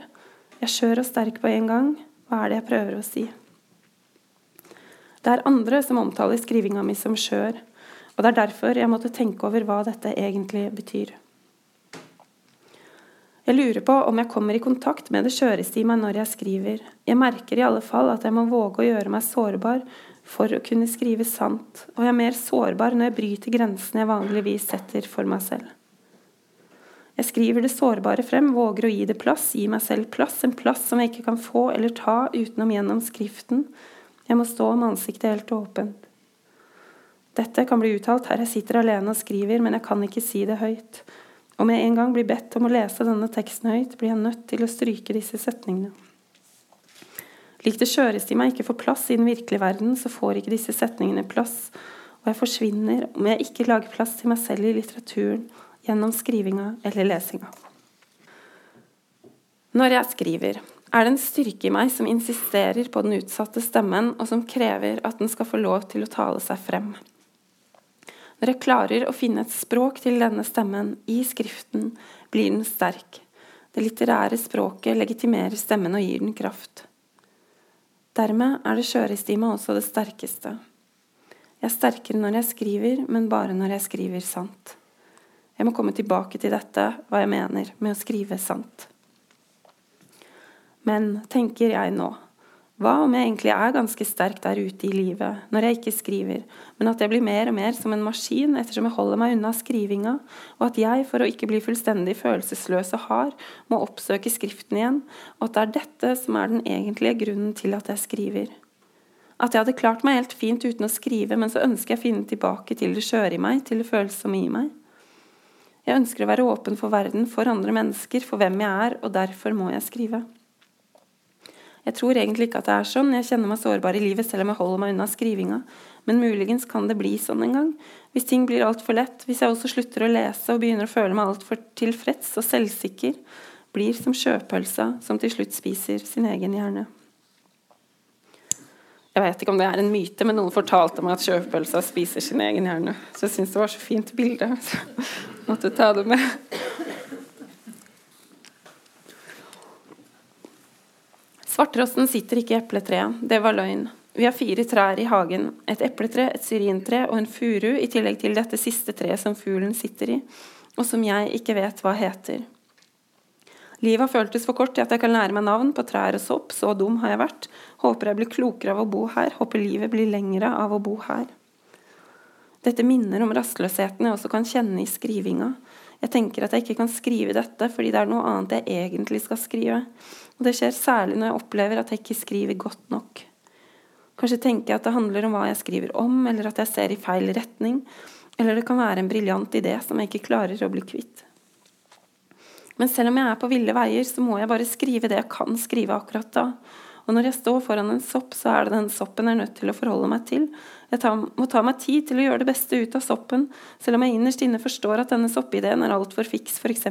Jeg er skjør og sterk på en gang. Hva er det jeg prøver å si? Det er andre som omtaler skrivinga mi som skjør. Og det er derfor jeg måtte tenke over hva dette egentlig betyr. Jeg lurer på om jeg kommer i kontakt med det skjøreste i meg når jeg skriver. Jeg merker i alle fall at jeg må våge å gjøre meg sårbar for å kunne skrive sant, og jeg er mer sårbar når jeg bryter grensene jeg vanligvis setter for meg selv. Jeg skriver det sårbare frem, våger å gi det plass, gi meg selv plass, en plass som jeg ikke kan få eller ta utenom gjennom skriften. Jeg må stå med ansiktet helt åpent. Dette kan bli uttalt her jeg sitter alene og skriver, men jeg kan ikke si det høyt. Om jeg en gang blir bedt om å lese denne teksten høyt, blir jeg nødt til å stryke disse setningene. Lik det skjøreste i meg ikke får plass i den virkelige verden, så får ikke disse setningene plass, og jeg forsvinner om jeg ikke lager plass til meg selv i litteraturen gjennom skrivinga eller lesinga. Når jeg skriver, er det en styrke i meg som insisterer på den utsatte stemmen, og som krever at den skal få lov til å tale seg frem. Når jeg klarer å finne et språk til denne stemmen i skriften, blir den sterk. Det litterære språket legitimerer stemmen og gir den kraft. Dermed er det skjørestima også det sterkeste. Jeg er sterkere når jeg skriver, men bare når jeg skriver sant. Jeg må komme tilbake til dette, hva jeg mener med å skrive sant. Men, tenker jeg nå, hva om jeg egentlig er ganske sterk der ute i livet når jeg ikke skriver, men at jeg blir mer og mer som en maskin ettersom jeg holder meg unna skrivinga, og at jeg, for å ikke bli fullstendig følelsesløs og hard, må oppsøke Skriften igjen, og at det er dette som er den egentlige grunnen til at jeg skriver. At jeg hadde klart meg helt fint uten å skrive, men så ønsker jeg å finne tilbake til det skjøre i meg, til det følsomme i meg. Jeg ønsker å være åpen for verden, for andre mennesker, for hvem jeg er, og derfor må jeg skrive. Jeg tror egentlig ikke at det er sånn. Jeg kjenner meg sårbar i livet selv om jeg holder meg unna skrivinga. Men muligens kan det bli sånn en gang. Hvis ting blir altfor lett, hvis jeg også slutter å lese og begynner å føle meg altfor tilfreds og selvsikker, blir som sjøpølsa som til slutt spiser sin egen hjerne. Jeg vet ikke om det er en myte, men noen fortalte meg at sjøpølsa spiser sin egen hjerne. Så jeg syns det var så fint bilde, så måtte ta det med. Svarttrosten sitter ikke i epletreet. Det var løgn. Vi har fire trær i hagen. Et epletre, et syrintre og en furu, i tillegg til dette siste treet som fuglen sitter i, og som jeg ikke vet hva heter. Livet har føltes for kort til at jeg kan lære meg navn på trær og sopp. Så dum har jeg vært. Håper jeg blir klokere av å bo her. Håper livet blir lengre av å bo her. Dette minner om rastløsheten jeg også kan kjenne i skrivinga. Jeg tenker at jeg ikke kan skrive dette fordi det er noe annet jeg egentlig skal skrive. Og det skjer særlig når jeg opplever at jeg ikke skriver godt nok. Kanskje tenker jeg at det handler om hva jeg skriver om, eller at jeg ser i feil retning. Eller det kan være en briljant idé som jeg ikke klarer å bli kvitt. Men selv om jeg er på ville veier, så må jeg bare skrive det jeg kan skrive akkurat da. Og når jeg står foran en sopp, så er det den soppen jeg er nødt til å forholde meg til. Jeg tar, må ta meg tid til å gjøre det beste ut av soppen, selv om jeg innerst inne forstår at denne soppideen er altfor fiks, f.eks.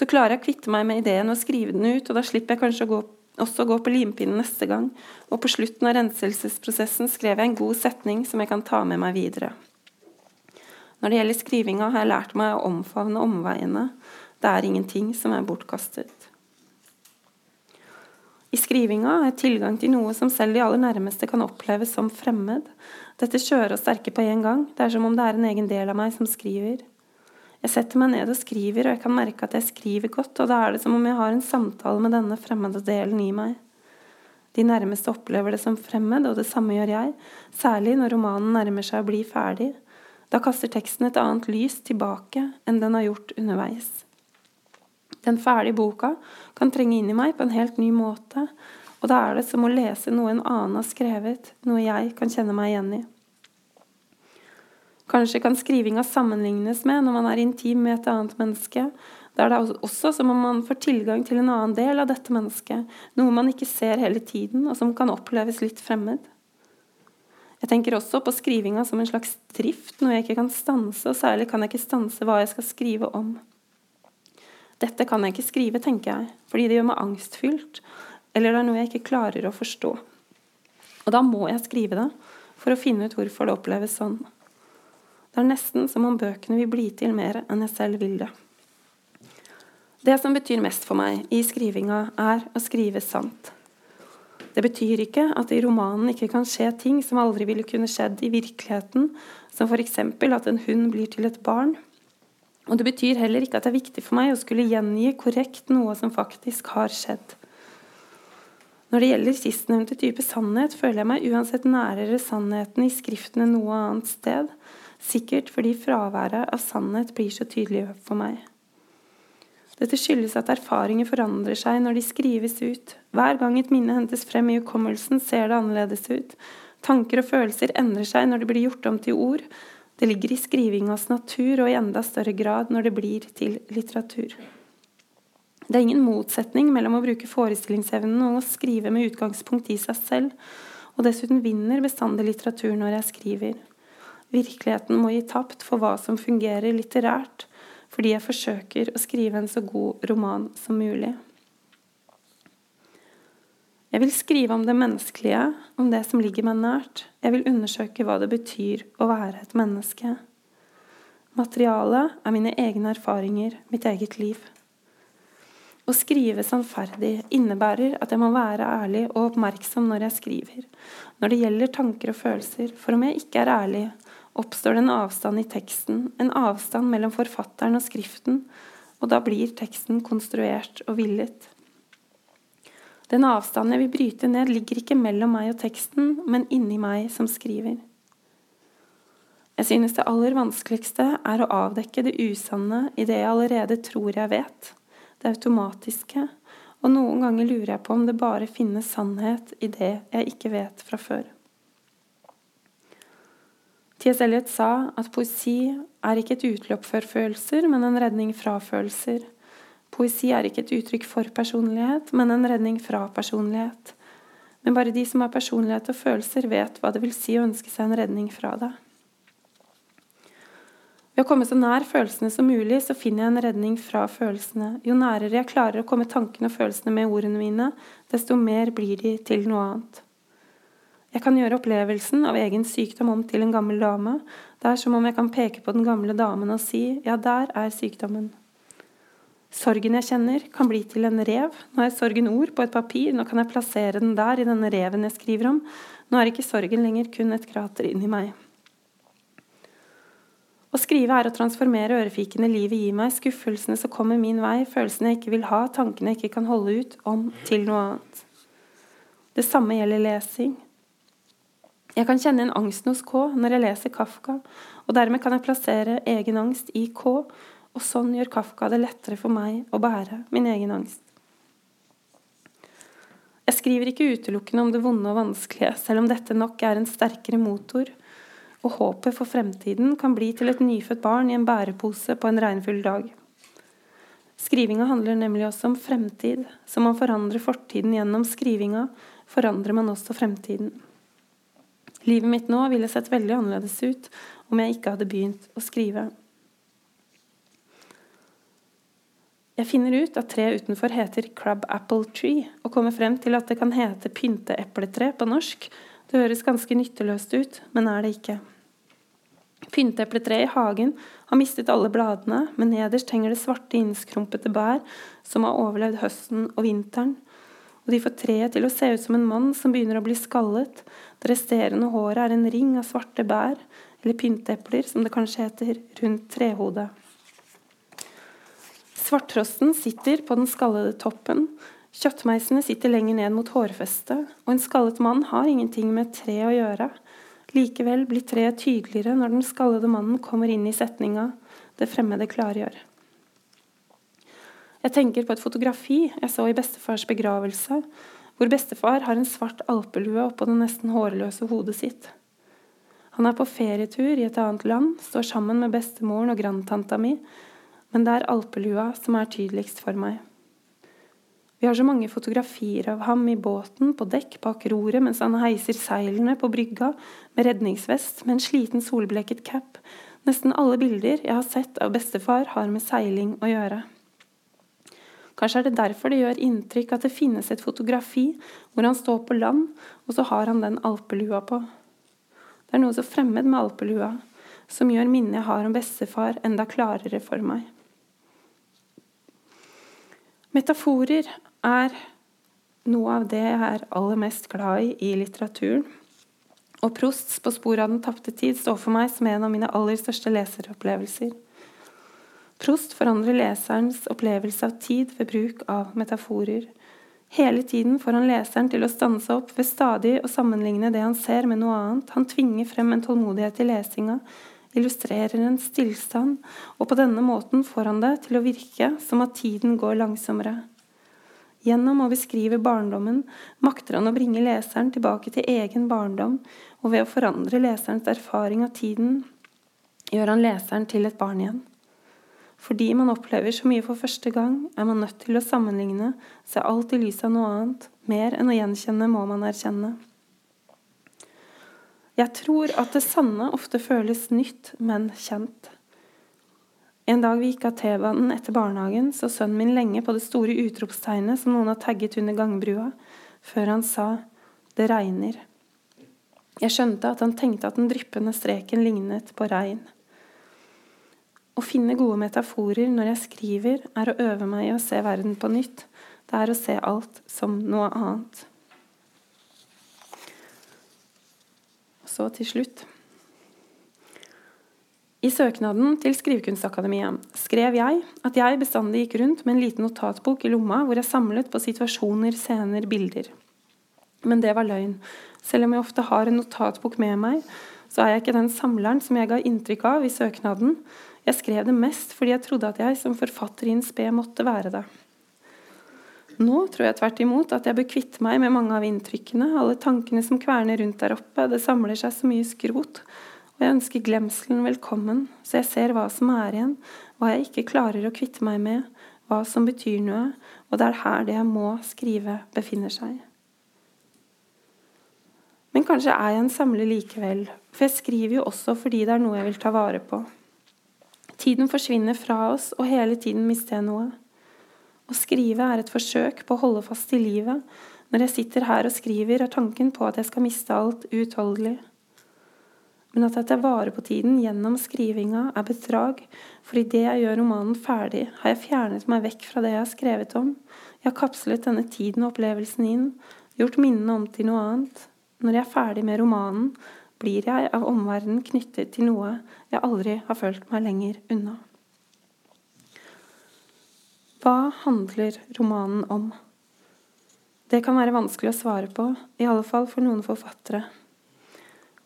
Så klarer jeg å kvitte meg med ideen og skrive den ut, og da slipper jeg kanskje å gå, også gå på limpinnen neste gang. Og på slutten av renselsesprosessen skrev jeg en god setning som jeg kan ta med meg videre. Når det gjelder skrivinga, har jeg lært meg å omfavne omveiene. Det er ingenting som er bortkastet. I skrivinga er tilgang til noe som selv de aller nærmeste kan oppleves som fremmed. Dette skjøre og sterke på en gang. Det er som om det er en egen del av meg som skriver. Jeg setter meg ned og skriver, og jeg kan merke at jeg skriver godt, og da er det som om jeg har en samtale med denne fremmede delen i meg. De nærmeste opplever det som fremmed, og det samme gjør jeg, særlig når romanen nærmer seg å bli ferdig. Da kaster teksten et annet lys tilbake enn den har gjort underveis. Den ferdige boka kan trenge inn i meg på en helt ny måte, og da er det som å lese noe en annen har skrevet, noe jeg kan kjenne meg igjen i. Kanskje kan skrivinga sammenlignes med når man er intim med et annet menneske. Da er det også som om man får tilgang til en annen del av dette mennesket, noe man ikke ser hele tiden, og som kan oppleves litt fremmed. Jeg tenker også på skrivinga som en slags drift, noe jeg ikke kan stanse, og særlig kan jeg ikke stanse hva jeg skal skrive om. Dette kan jeg ikke skrive, tenker jeg, fordi det gjør meg angstfylt, eller det er noe jeg ikke klarer å forstå. Og da må jeg skrive det, for å finne ut hvorfor det oppleves sånn. Det er nesten som om bøkene vil bli til mer enn jeg selv vil det. Det som betyr mest for meg i skrivinga, er å skrive sant. Det betyr ikke at i romanen ikke kan skje ting som aldri ville kunne skjedd i virkeligheten, som f.eks. at en hund blir til et barn. Og det betyr heller ikke at det er viktig for meg å skulle gjengi korrekt noe som faktisk har skjedd. Når det gjelder sistnevnte type sannhet, føler jeg meg uansett nærere sannheten i skriften enn noe annet sted, sikkert fordi fraværet av sannhet blir så tydelig for meg. Dette skyldes at erfaringer forandrer seg når de skrives ut. Hver gang et minne hentes frem i hukommelsen, ser det annerledes ut. Tanker og følelser endrer seg når de blir gjort om til ord. Det ligger i skrivingas natur, og i enda større grad når det blir til litteratur. Det er ingen motsetning mellom å bruke forestillingsevnen og å skrive med utgangspunkt i seg selv, og dessuten vinner bestandig litteratur når jeg skriver. Virkeligheten må gi tapt for hva som fungerer litterært, fordi jeg forsøker å skrive en så god roman som mulig. Jeg vil skrive om det menneskelige, om det som ligger meg nært. Jeg vil undersøke hva det betyr å være et menneske. Materialet er mine egne erfaringer, mitt eget liv. Å skrive sannferdig innebærer at jeg må være ærlig og oppmerksom når jeg skriver, når det gjelder tanker og følelser, for om jeg ikke er ærlig, oppstår det en avstand i teksten, en avstand mellom forfatteren og skriften, og da blir teksten konstruert og villet. Den avstanden jeg vil bryte ned, ligger ikke mellom meg og teksten, men inni meg som skriver. Jeg synes det aller vanskeligste er å avdekke det usanne i det jeg allerede tror jeg vet, det automatiske, og noen ganger lurer jeg på om det bare finnes sannhet i det jeg ikke vet fra før. T.S. Eliot sa at poesi er ikke et utløp for følelser, men en redning fra følelser. Poesi er ikke et uttrykk for personlighet, men en redning fra personlighet. Men bare de som har personlighet og følelser, vet hva det vil si å ønske seg en redning fra det. Ved å komme så nær følelsene som mulig, så finner jeg en redning fra følelsene. Jo nærere jeg klarer å komme tankene og følelsene med ordene mine, desto mer blir de til noe annet. Jeg kan gjøre opplevelsen av egen sykdom om til en gammel dame. Det er som om jeg kan peke på den gamle damen og si ja, der er sykdommen. Sorgen jeg kjenner, kan bli til en rev. Nå er sorgen ord på et papir, nå kan jeg plassere den der i denne reven jeg skriver om. Nå er ikke sorgen lenger kun et krater inni meg. Å skrive er å transformere ørefikene livet gir meg, skuffelsene som kommer min vei, følelsene jeg ikke vil ha, tankene jeg ikke kan holde ut, om til noe annet. Det samme gjelder lesing. Jeg kan kjenne en angst hos K når jeg leser Kafka, og dermed kan jeg plassere egen angst i K, og sånn gjør Kafka det lettere for meg å bære min egen angst. Jeg skriver ikke utelukkende om det vonde og vanskelige, selv om dette nok er en sterkere motor, og håpet for fremtiden kan bli til et nyfødt barn i en bærepose på en regnfull dag. Skrivinga handler nemlig også om fremtid. Som man forandrer fortiden gjennom skrivinga, forandrer man også fremtiden. Livet mitt nå ville sett veldig annerledes ut om jeg ikke hadde begynt å skrive. Jeg finner ut at treet utenfor heter crab apple tree, og kommer frem til at det kan hete pynteepletre på norsk. Det høres ganske nytteløst ut, men er det ikke. Pynteepletreet i hagen har mistet alle bladene, men nederst henger det svarte, innskrumpete bær som har overlevd høsten og vinteren og de får treet til å se ut som en mann som begynner å bli skallet. Det resterende håret er en ring av svarte bær, eller pynteepler, som det kanskje heter, rundt trehodet. Svarttrosten sitter på den skallede toppen. Kjøttmeisene sitter lenger ned mot hårfestet, og en skallet mann har ingenting med tre å gjøre. Likevel blir treet tydeligere når den skallede mannen kommer inn i setninga det fremmede klargjør. Jeg tenker på et fotografi jeg så i bestefars begravelse, hvor bestefar har en svart alpelue oppå det nesten hårløse hodet sitt. Han er på ferietur i et annet land, står sammen med bestemoren og grandtanta mi, men det er alpelua som er tydeligst for meg. Vi har så mange fotografier av ham i båten, på dekk, bak roret, mens han heiser seilene på brygga, med redningsvest, med en sliten solbleket cap. Nesten alle bilder jeg har sett av bestefar, har med seiling å gjøre. Kanskje er det derfor det gjør inntrykk at det finnes et fotografi hvor han står på land, og så har han den alpelua på. Det er noe så fremmed med alpelua, som gjør minnet jeg har om bestefar, enda klarere for meg. Metaforer er noe av det jeg er aller mest glad i i litteraturen. Og Prosts 'På sporet av den tapte tid' står for meg som en av mine aller største leseropplevelser. Prost forandrer leserens opplevelse av tid ved bruk av metaforer. Hele tiden får han leseren til å stanse opp ved stadig å sammenligne det han ser, med noe annet. Han tvinger frem en tålmodighet i lesinga, illustrerer en stillstand, og på denne måten får han det til å virke som at tiden går langsommere. Gjennom å beskrive barndommen makter han å bringe leseren tilbake til egen barndom, og ved å forandre leserens erfaring av tiden gjør han leseren til et barn igjen. Fordi man opplever så mye for første gang, er man nødt til å sammenligne, se alt i lys av noe annet. Mer enn å gjenkjenne må man erkjenne. Jeg tror at det sanne ofte føles nytt, men kjent. En dag vi gikk av T-banen etter barnehagen, så sønnen min lenge på det store utropstegnet som noen har tagget under gangbrua, før han sa 'det regner'. Jeg skjønte at han tenkte at den dryppende streken lignet på regn. Å finne gode metaforer når jeg skriver, er å øve meg i å se verden på nytt. Det er å se alt som noe annet. Så til slutt i søknaden til Skrivekunstakademiet skrev jeg at jeg bestandig gikk rundt med en liten notatbok i lomma hvor jeg samlet på situasjoner, scener, bilder. Men det var løgn. Selv om jeg ofte har en notatbok med meg, så er jeg ikke den samleren som jeg ga inntrykk av i søknaden. Jeg skrev det mest fordi jeg trodde at jeg som forfatter i en spe måtte være det. Nå tror jeg tvert imot at jeg bør kvitte meg med mange av inntrykkene, alle tankene som kverner rundt der oppe, det samler seg så mye skrot og jeg ønsker glemselen velkommen, så jeg ser hva som er igjen, hva jeg ikke klarer å kvitte meg med, hva som betyr noe, og det er her det jeg må skrive, befinner seg. Men kanskje er jeg en samler likevel, for jeg skriver jo også fordi det er noe jeg vil ta vare på. Tiden forsvinner fra oss, og hele tiden mister jeg noe. Å skrive er et forsøk på å holde fast i livet. Når jeg sitter her og skriver, er tanken på at jeg skal miste alt, uutholdelig men at jeg tar vare på tiden gjennom skrivinga, er bedrag, for idet jeg gjør romanen ferdig, har jeg fjernet meg vekk fra det jeg har skrevet om. Jeg har kapslet denne tiden og opplevelsen inn, gjort minnene om til noe annet. Når jeg er ferdig med romanen, blir jeg av omverdenen knyttet til noe jeg aldri har følt meg lenger unna. Hva handler romanen om? Det kan være vanskelig å svare på, i alle fall for noen forfattere.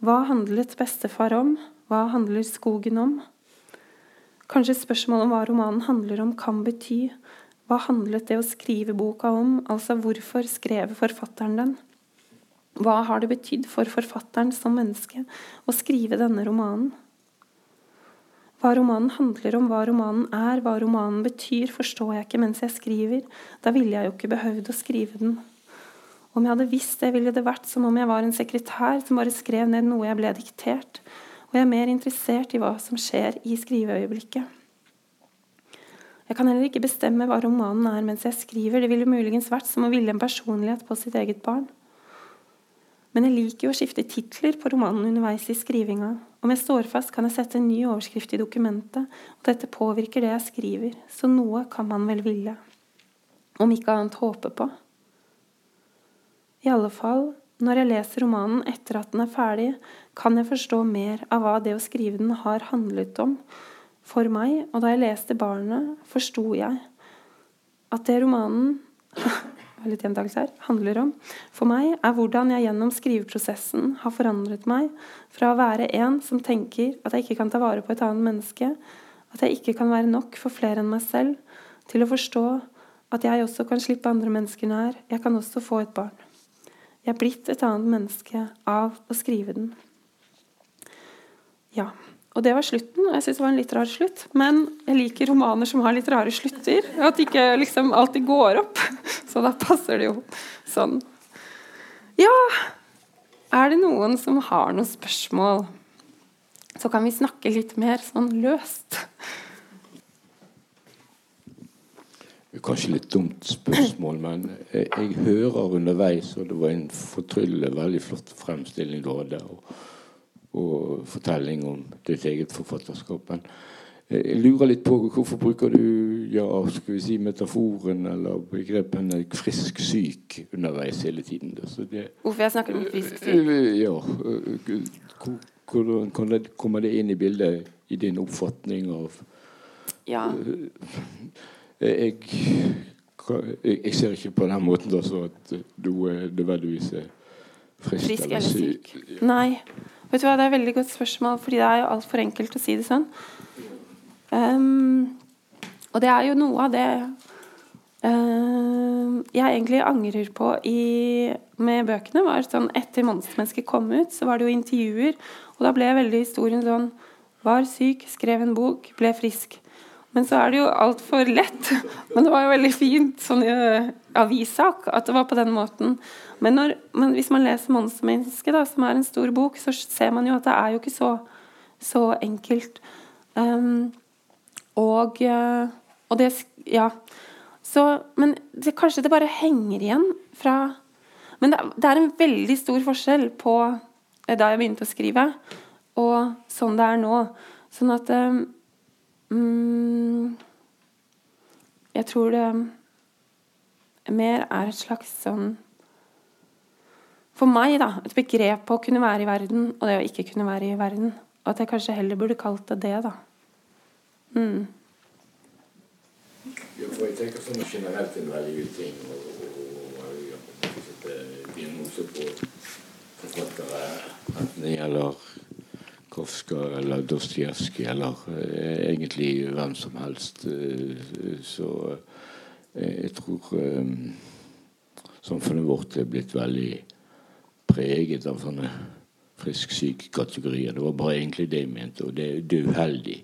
Hva handlet bestefar om? Hva handler skogen om? Kanskje spørsmålet om hva romanen handler om, kan bety hva handlet det å skrive boka om, altså hvorfor skrev forfatteren den? Hva har det betydd for forfatteren som menneske å skrive denne romanen? Hva romanen handler om, hva romanen er, hva romanen betyr, forstår jeg ikke mens jeg skriver. Da ville jeg jo ikke behøvd å skrive den. Om jeg hadde visst det, ville det vært som om jeg var en sekretær som bare skrev ned noe jeg ble diktert, og jeg er mer interessert i hva som skjer i skriveøyeblikket. Jeg kan heller ikke bestemme hva romanen er mens jeg skriver, det ville muligens vært som å ville en personlighet på sitt eget barn. Men jeg liker jo å skifte titler på romanen underveis i skrivinga. Om jeg står fast, kan jeg sette en ny overskrift i dokumentet, og dette påvirker det jeg skriver, så noe kan man vel ville. Om ikke annet håpe på. I alle fall, når jeg leser romanen etter at den er ferdig, kan jeg forstå mer av hva det å skrive den har handlet om for meg, og da jeg leste 'Barnet', forsto jeg at det romanen litt her, handler om for meg, er hvordan jeg gjennom skriveprosessen har forandret meg fra å være en som tenker at jeg ikke kan ta vare på et annet menneske, at jeg ikke kan være nok for flere enn meg selv, til å forstå at jeg også kan slippe andre mennesker nær, jeg kan også få et barn. Jeg er blitt et annet menneske av å skrive den. Ja, og det var slutten. Og jeg syns det var en litt rar slutt. Men jeg liker romaner som har litt rare slutter. Og at ikke liksom alltid går opp. Så da passer det jo sånn. Ja Er det noen som har noen spørsmål? Så kan vi snakke litt mer sånn løst. Kanskje litt dumt spørsmål, men jeg, jeg hører underveis, og det var en fortryllende, veldig flott fremstilling du hadde. Og, og fortelling om ditt eget forfatterskap. Men jeg lurer litt på hvorfor bruker du ja, skal vi si metaforen eller begrepene 'frisk syk' underveis hele tiden? Det, hvorfor jeg snakker om frisk syk? Ja, Hvordan kommer det inn i bildet i din oppfatning av ja. jeg, jeg, ser ikke på den måten altså, at du nødvendigvis er frisk, frisk eller syk. Nei. Vet du hva, Det er et veldig godt spørsmål, fordi det er jo altfor enkelt å si det sånn. Um, og det er jo noe av det uh, jeg egentlig angrer på i, med bøkene. var sånn Etter 'Monstermennesket' kom ut, så var det jo intervjuer. Og da ble veldig historien sånn Var syk, skrev en bok, ble frisk. Men så er det jo altfor lett. Men det var jo veldig fint sånn i uh, avissak at det var på den måten. Men, når, men hvis man leser 'Monstermennesket', som er en stor bok, så ser man jo at det er jo ikke så, så enkelt. Um, og, uh, og, det Ja. Så, men det, kanskje det bare henger igjen fra Men det, det er en veldig stor forskjell på eh, da jeg begynte å skrive, og sånn det er nå. Sånn at um, jeg tror det mer er et slags sånn For meg, da. Et begrep på å kunne være i verden, og det å ikke kunne være i verden. Og at jeg kanskje heller burde kalt det det, da. Mm. Ja, for jeg tenker sånn generelt en veldig uting og, og, og på forfattere, enten det gjelder Kafka eller Dostojevskij eller eh, egentlig hvem som helst. Eh, så eh, jeg tror eh, samfunnet vårt er blitt veldig preget av sånne frisk-syk-kategorier. Det var bare egentlig det jeg mente, og det, det er uheldig.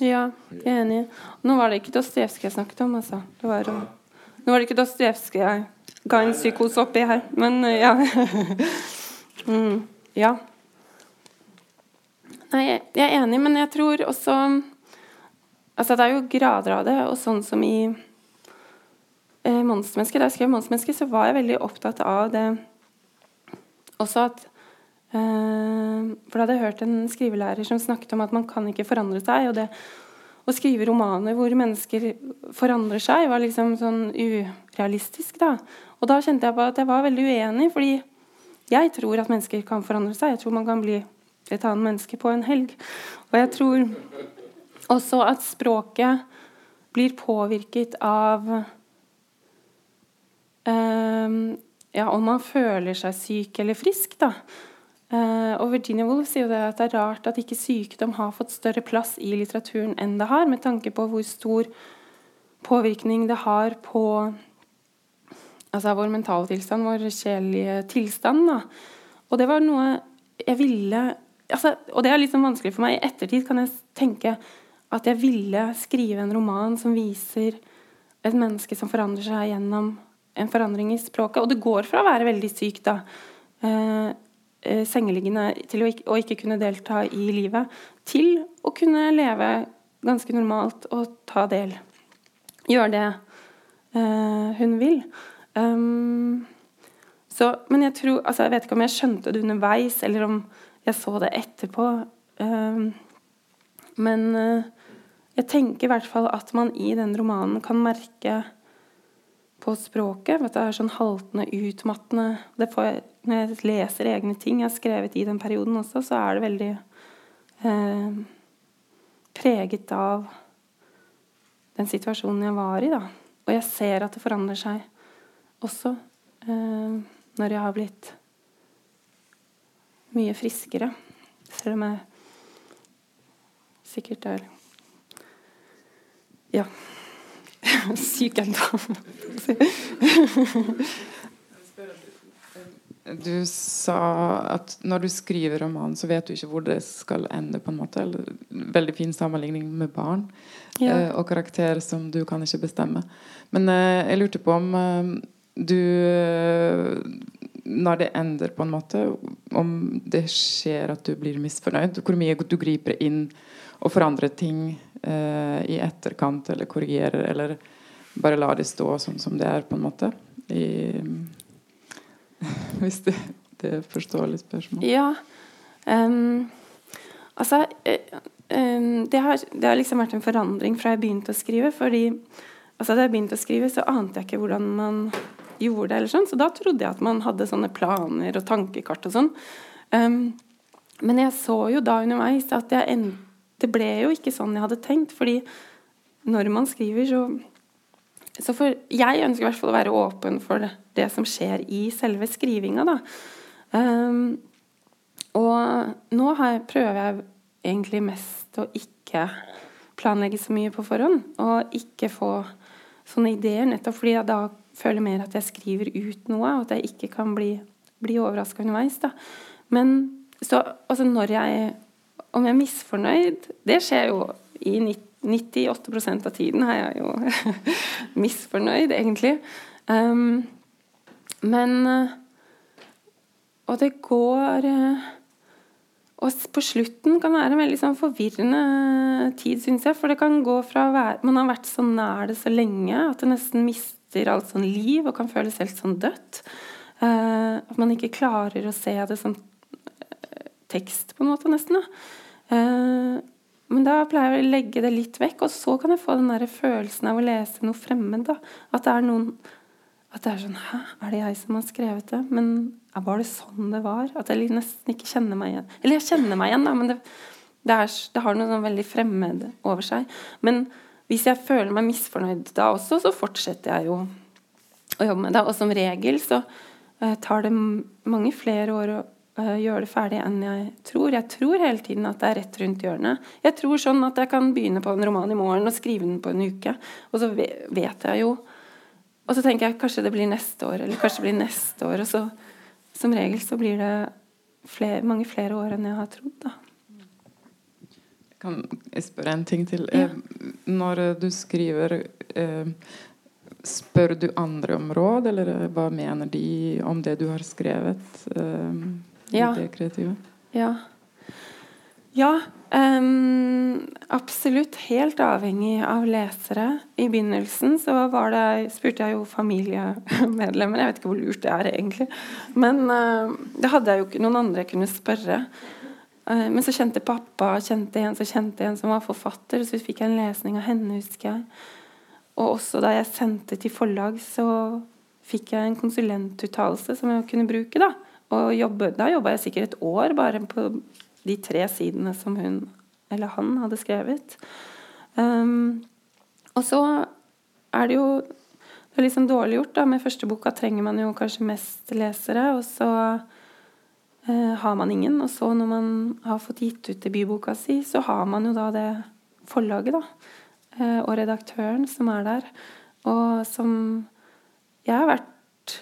Ja, jeg er enig. Nå var det ikke Dostojevskij jeg snakket om, altså. Det var, nå var det ikke Dostojevskij jeg ga en psykose oppi her, men ja. mm, ja. Nei, jeg er enig, men jeg tror også Altså, det er jo grader av det, og sånn som i eh, Da jeg skrev 'Monstermennesket', så var jeg veldig opptatt av det også at eh, For da hadde jeg hørt en skrivelærer som snakket om at man kan ikke forandre seg. og det å skrive romaner hvor mennesker forandrer seg, var liksom sånn urealistisk. da. Og da kjente jeg på at jeg var veldig uenig, fordi jeg tror at mennesker kan forandre seg. Jeg tror man kan bli et annet menneske på en helg. Og jeg tror også at språket blir påvirket av ja, om man føler seg syk eller frisk, da. Uh, og Virginia Woolf sier jo det at det er rart at ikke sykdom har fått større plass i litteraturen enn det har, med tanke på hvor stor påvirkning det har på altså vår mentale tilstand, vår sjelelige tilstand. Da. Og det var noe jeg ville altså, Og det er litt sånn vanskelig for meg. I ettertid kan jeg tenke at jeg ville skrive en roman som viser et menneske som forandrer seg gjennom en forandring i språket. Og det går fra å være veldig syk, da, eh, eh sengeliggende, til å ikke, å ikke, kunne delta i livet, til å kunne leve ganske normalt og ta del. Gjøre det eh, hun vil. Um, så, men jeg tror altså Jeg vet ikke om jeg skjønte det underveis, eller om jeg så det etterpå. Um, men uh, jeg tenker i hvert fall at man i den romanen kan merke på språket at det er sånn haltende, utmattende jeg, Når jeg leser egne ting jeg har skrevet i den perioden også, så er det veldig eh, preget av den situasjonen jeg var i. da. Og jeg ser at det forandrer seg også eh, når jeg har blitt mye friskere. Selv om jeg sikkert er ja syk ennå. Du sa at når du skriver roman, så vet du ikke hvor det skal ende. på en måte eller, Veldig fin sammenligning med barn ja. eh, og karakterer som du kan ikke bestemme. Men eh, jeg lurte på om eh, du Når det ender, på en måte, om det skjer at du blir misfornøyd, hvor mye du griper inn og forandrer ting eh, i etterkant, eller korrigerer, eller bare lar det stå sånn som det er, på en måte. I Hvis det, det er forståelig spørsmål. Ja. Um, altså um, det, har, det, har, liksom vært en forandring fra jeg begynte å skrive. fordi altså Da jeg begynte å skrive, så ante jeg ikke hvordan man gjorde det. eller sånn, Så da trodde jeg at man hadde sånne planer og tankekart og sånn. Um, men jeg så jo da underveis at jeg, det ble jo ikke sånn jeg hadde tenkt. fordi når man skriver, så så for, jeg ønsker i hvert fall å være åpen for det, det som skjer i selve skrivinga, da. Um, og nå jeg, prøver jeg egentlig mest å ikke planlegge så mye på forhånd. Og ikke få sånne ideer, nettopp fordi jeg da føler mer at jeg skriver ut noe, og at jeg ikke kan bli, bli overraska underveis. da. Men så altså når jeg Om jeg er misfornøyd Det skjer jo i 98% av tiden er jeg jo misfornøyd, egentlig. Um, men Og det går eh, Og på slutten kan det være en veldig sånn forvirrende tid, syns jeg. For det kan gå fra å være Man har vært så nær det så lenge at det nesten mister alt sånn liv og kan føles helt sånn dødt. Uh, at man ikke klarer å se det som tekst, på en måte, nesten. da. Uh, men da pleier jeg å legge det litt vekk, og så kan jeg få den der følelsen av å lese noe fremmed. da. At det er noen At det er sånn Hæ, er det jeg som har skrevet det? Men var det sånn det var? At jeg nesten ikke kjenner meg igjen. Eller jeg kjenner meg igjen, da, men det, det, er, det har noe sånn veldig fremmed over seg. Men hvis jeg føler meg misfornøyd da også, så fortsetter jeg jo å jobbe med det. Og som regel så uh, tar det mange flere år å uh, gjøre det ferdig enn jeg tror. Jeg tror hele tiden at det er rett rundt hjørnet. Jeg tror sånn at jeg kan begynne på en roman i morgen og skrive den på en uke. Og så vet jeg jo Og så tenker jeg kanskje det blir neste år, eller kanskje det blir neste år. Og så som regel så blir det flere, mange flere år enn jeg har trodd, da. Kan jeg spørre en ting til? Ja. Eh, når du skriver eh, Spør du andre om råd, eller hva mener de om det du har skrevet? ja. det kreative? Ja. Ja, um, absolutt. Helt avhengig av lesere. I begynnelsen så det, spurte jeg jo familiemedlemmer. Jeg vet ikke hvor lurt det er egentlig. Men uh, det hadde jeg jo ikke noen andre jeg kunne spørre. Uh, men så kjente pappa kjente en, så kjente en som var forfatter, så fikk jeg en lesning av henne, husker jeg. Og også da jeg sendte til forlag, så fikk jeg en konsulentuttalelse som jeg kunne bruke. da og jobbe, da jobba jeg sikkert et år bare på de tre sidene som hun eller han hadde skrevet. Um, og så er det jo det er liksom dårlig gjort. da, Med første boka trenger man jo kanskje mest lesere, og så har man ingen. Og så når man har fått gitt ut debutboka si, så har man jo da det forlaget, da. Uh, og redaktøren som er der. Og som Jeg har vært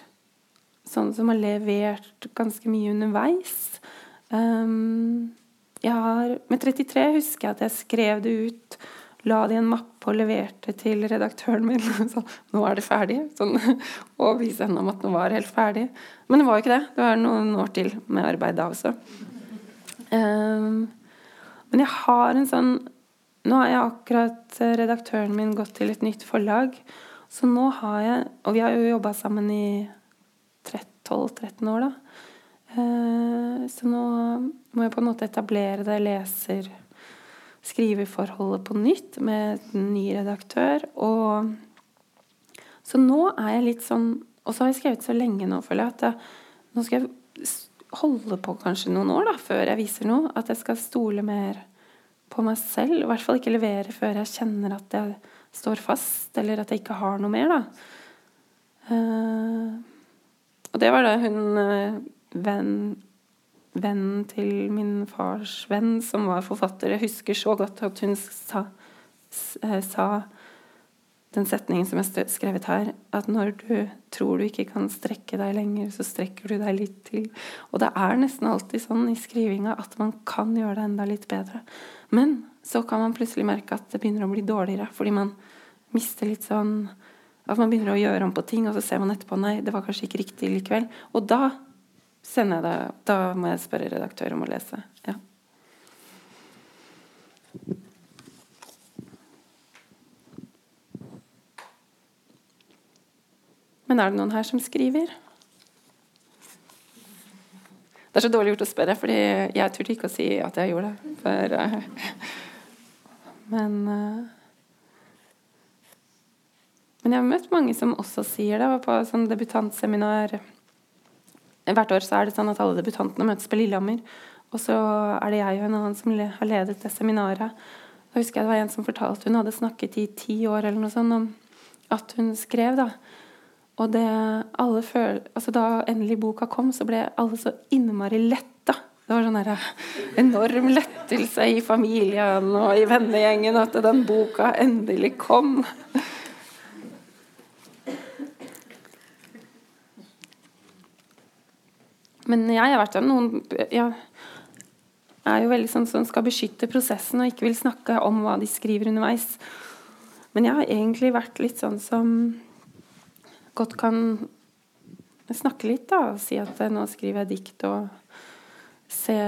sånn som har levert ganske mye underveis. Um, jeg har, med 33 husker jeg at jeg skrev det ut, la det i en mappe og leverte til redaktøren min. Så nå er det ferdig. Sånn, og vise henne om at nå var det helt ferdig. Men det var jo ikke det. Det var noen år til med arbeid da også. Um, men jeg har en sånn Nå har jeg akkurat redaktøren min gått til et nytt forlag. Så nå har jeg Og vi har jo jobba sammen i 12-13 år, da. Uh, så nå må jeg på en måte etablere det leser-skriverforholdet på nytt med en ny redaktør. Og så nå er jeg litt sånn Og så har jeg skrevet så lenge nå, føler jeg, at jeg, nå skal jeg holde på kanskje noen år da, før jeg viser noe. At jeg skal stole mer på meg selv. I hvert fall ikke levere før jeg kjenner at jeg står fast, eller at jeg ikke har noe mer. da. Uh, og det var da hun uh, venn vennen til min fars venn, som var forfatter. Jeg husker så godt at hun sa, eh, sa den setningen som er skrevet her, at når du tror du ikke kan strekke deg lenger, så strekker du deg litt til. Og det er nesten alltid sånn i skrivinga at man kan gjøre det enda litt bedre. Men så kan man plutselig merke at det begynner å bli dårligere, fordi man mister litt sånn At man begynner å gjøre om på ting, og så ser man etterpå nei, det var kanskje ikke riktig likevel. Og da sender jeg det Da må jeg spørre redaktør om å lese. Ja. Men er det noen her som skriver? Det er så dårlig gjort å spørre, fordi jeg turte ikke å si at jeg gjorde det. For, uh, men uh, Men jeg har møtt mange som også sier det. Jeg var på sånn debutantseminar Hvert år så er det sånn at alle debutantene møtes på Lillehammer. Og så er det jeg og en annen som har ledet det seminaret. Da husker jeg det var en som fortalte hun hadde snakket i ti år eller noe sånt om at hun skrev. da og det alle føl altså Da endelig boka kom, så ble alle så innmari letta. Det var sånn der, enorm lettelse i familien og i vennegjengen at den boka endelig kom. Men jeg har vært noen Jeg er jo veldig sånn som skal beskytte prosessen og ikke vil snakke om hva de skriver underveis. Men jeg har egentlig vært litt sånn som godt kan snakke litt, da. Og si at nå skriver jeg dikt, og se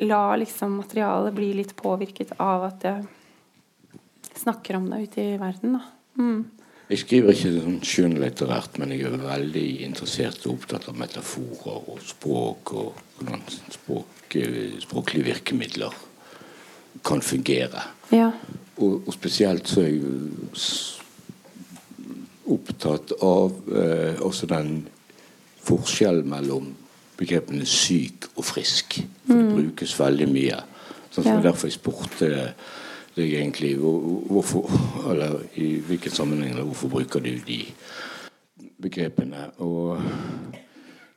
La liksom materialet bli litt påvirket av at jeg snakker om det ute i verden, da. Mm. Jeg skriver ikke sånn skjønnlitterært, men jeg er veldig interessert og opptatt av metaforer og språk og hvordan språk, språklige virkemidler kan fungere. Ja. Og, og, spesielt så er jeg opptatt av eh, også den forskjellen mellom begrepene syk og frisk. For det mm. brukes veldig mye. Sånn som ja. Derfor jeg spurte deg egentlig hvorfor, eller i hvilken sammenheng eller hvorfor bruker du de begrepene. Og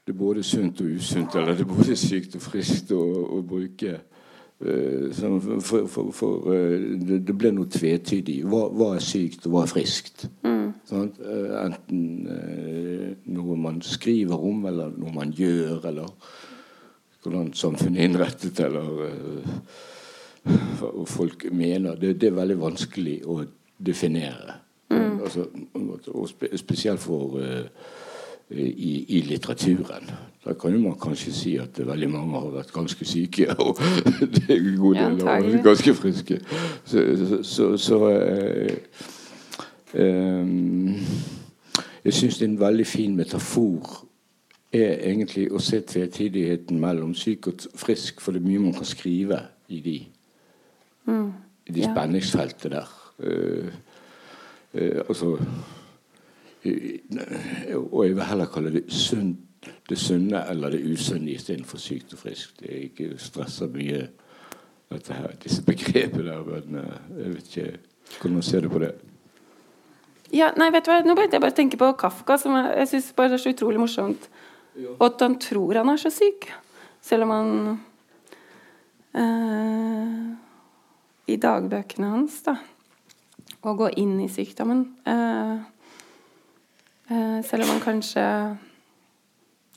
det er både sunt og usunt, eller det er både sykt og friskt å, å bruke. Uh, for, for, for uh, det, ble noe tvetydig. Hva, hva, er sykt, og hva er friskt? Mm. Sånn, enten noe man skriver om, eller noe man gjør, eller hvordan samfunnet er innrettet, eller folk mener. Det, det, er veldig vanskelig å definere. Mm. Altså, og spe, spesielt for i, i, litteraturen. Da kan man kanskje si at veldig mange har vært ganske syke, og det er en god del av ja, ganske friske. Så, så, så, så uh, um, Jeg syns det er en veldig fin metafor er egentlig å se tvetydigheten mellom syk og frisk, for det er mye man kan skrive i de, mm. i de ja. spenningsfeltet der. Uh, uh, altså og jeg vil heller kalle det sunt, det sunne eller det usunne istedenfor sykt og friskt. Jeg ikke stresser mye her, disse begrepene der, men eh, jeg vet ikke hvordan ser du på det? Ja, nei, vet du hva, Nå begynte jeg bare å tenke på Kafka, som jeg, jeg syns er så utrolig morsomt. Og at han tror han er så syk, selv om han eh, I dagbøkene hans, da Å gå inn i sykdommen eh, Eh, selv om han kanskje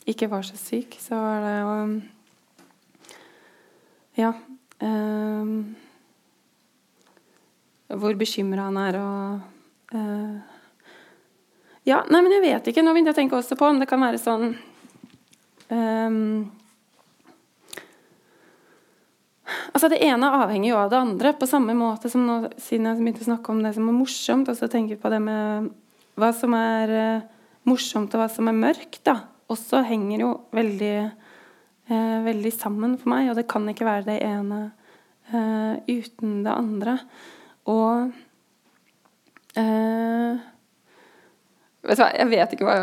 ikke var så syk, så var det jo Ja. Eh, hvor bekymra han er og eh, Ja, nei, men jeg vet ikke. Nå begynte jeg å tenke også på om det kan være sånn um, Altså Det ene avhenger jo av det andre, på samme måte som nå, siden jeg begynte å snakke om det som er morsomt. Og så tenker vi på det med hva som er uh, morsomt og hva som er mørkt, da, også henger jo veldig, eh, veldig sammen for meg. Og det kan ikke være det ene eh, uten det andre. Og Vet du hva, jeg vet hva,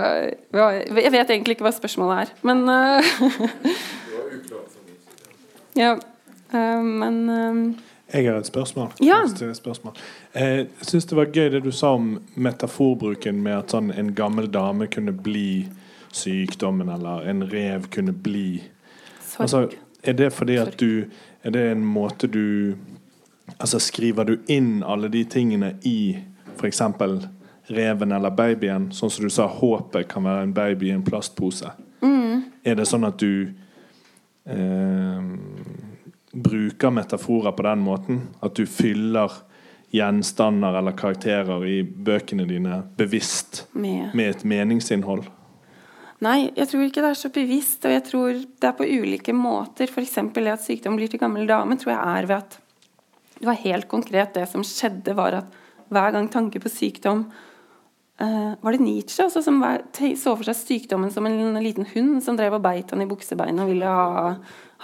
hva, Jeg vet egentlig ikke hva spørsmålet er, men Ja, men jeg har et spørsmål. Ja. spørsmål. Eh, jeg syns det var gøy det du sa om metaforbruken med at sånn, en gammel dame kunne bli sykdommen, eller en rev kunne bli altså, Er det fordi at du Er det en måte du Altså Skriver du inn alle de tingene i f.eks. reven eller babyen. Sånn som du sa, håpet kan være en baby i en plastpose. Mm. Er det sånn at du eh, bruker metaforer på den måten? At du fyller gjenstander eller karakterer i bøkene dine bevisst Med. med et meningsinnhold? Nei, jeg tror ikke det er så bevisst, og jeg tror det er på ulike måter. F.eks. det at sykdom blir til gammel dame, tror jeg er ved at det var helt konkret det som skjedde, var at hver gang tanke på sykdom eh, Var det Nietzsche også som var, så for seg sykdommen som en liten hund som drev og beit han i buksebeinet og ville ha,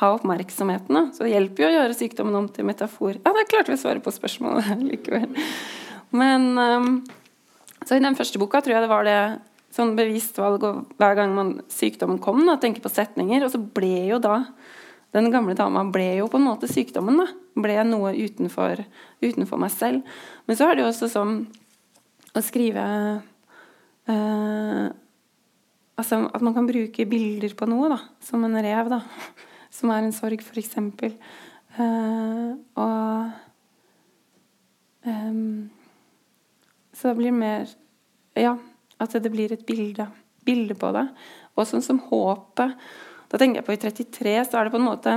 ha oppmerksomheten? Da. Så det hjelper jo å gjøre sykdommen om til metafor. Ja, da klarte vi å svare på spørsmålet likevel. Men um, Så i den første boka tror jeg det var det sånn bevisst valg og hver gang man, sykdommen kom, da, tenke på setninger. Og så ble jo da den gamle dama ble jo på en måte sykdommen. da, Ble noe utenfor, utenfor meg selv. Men så er det jo også sånn å skrive eh, Altså at man kan bruke bilder på noe, da. Som en rev, da. Som er en sorg, f.eks. Uh, og ehm, Så det blir mer Ja, at det blir et bilde, bilde på det. Og sånn som håpet Da tenker jeg på i 33, så er det på en måte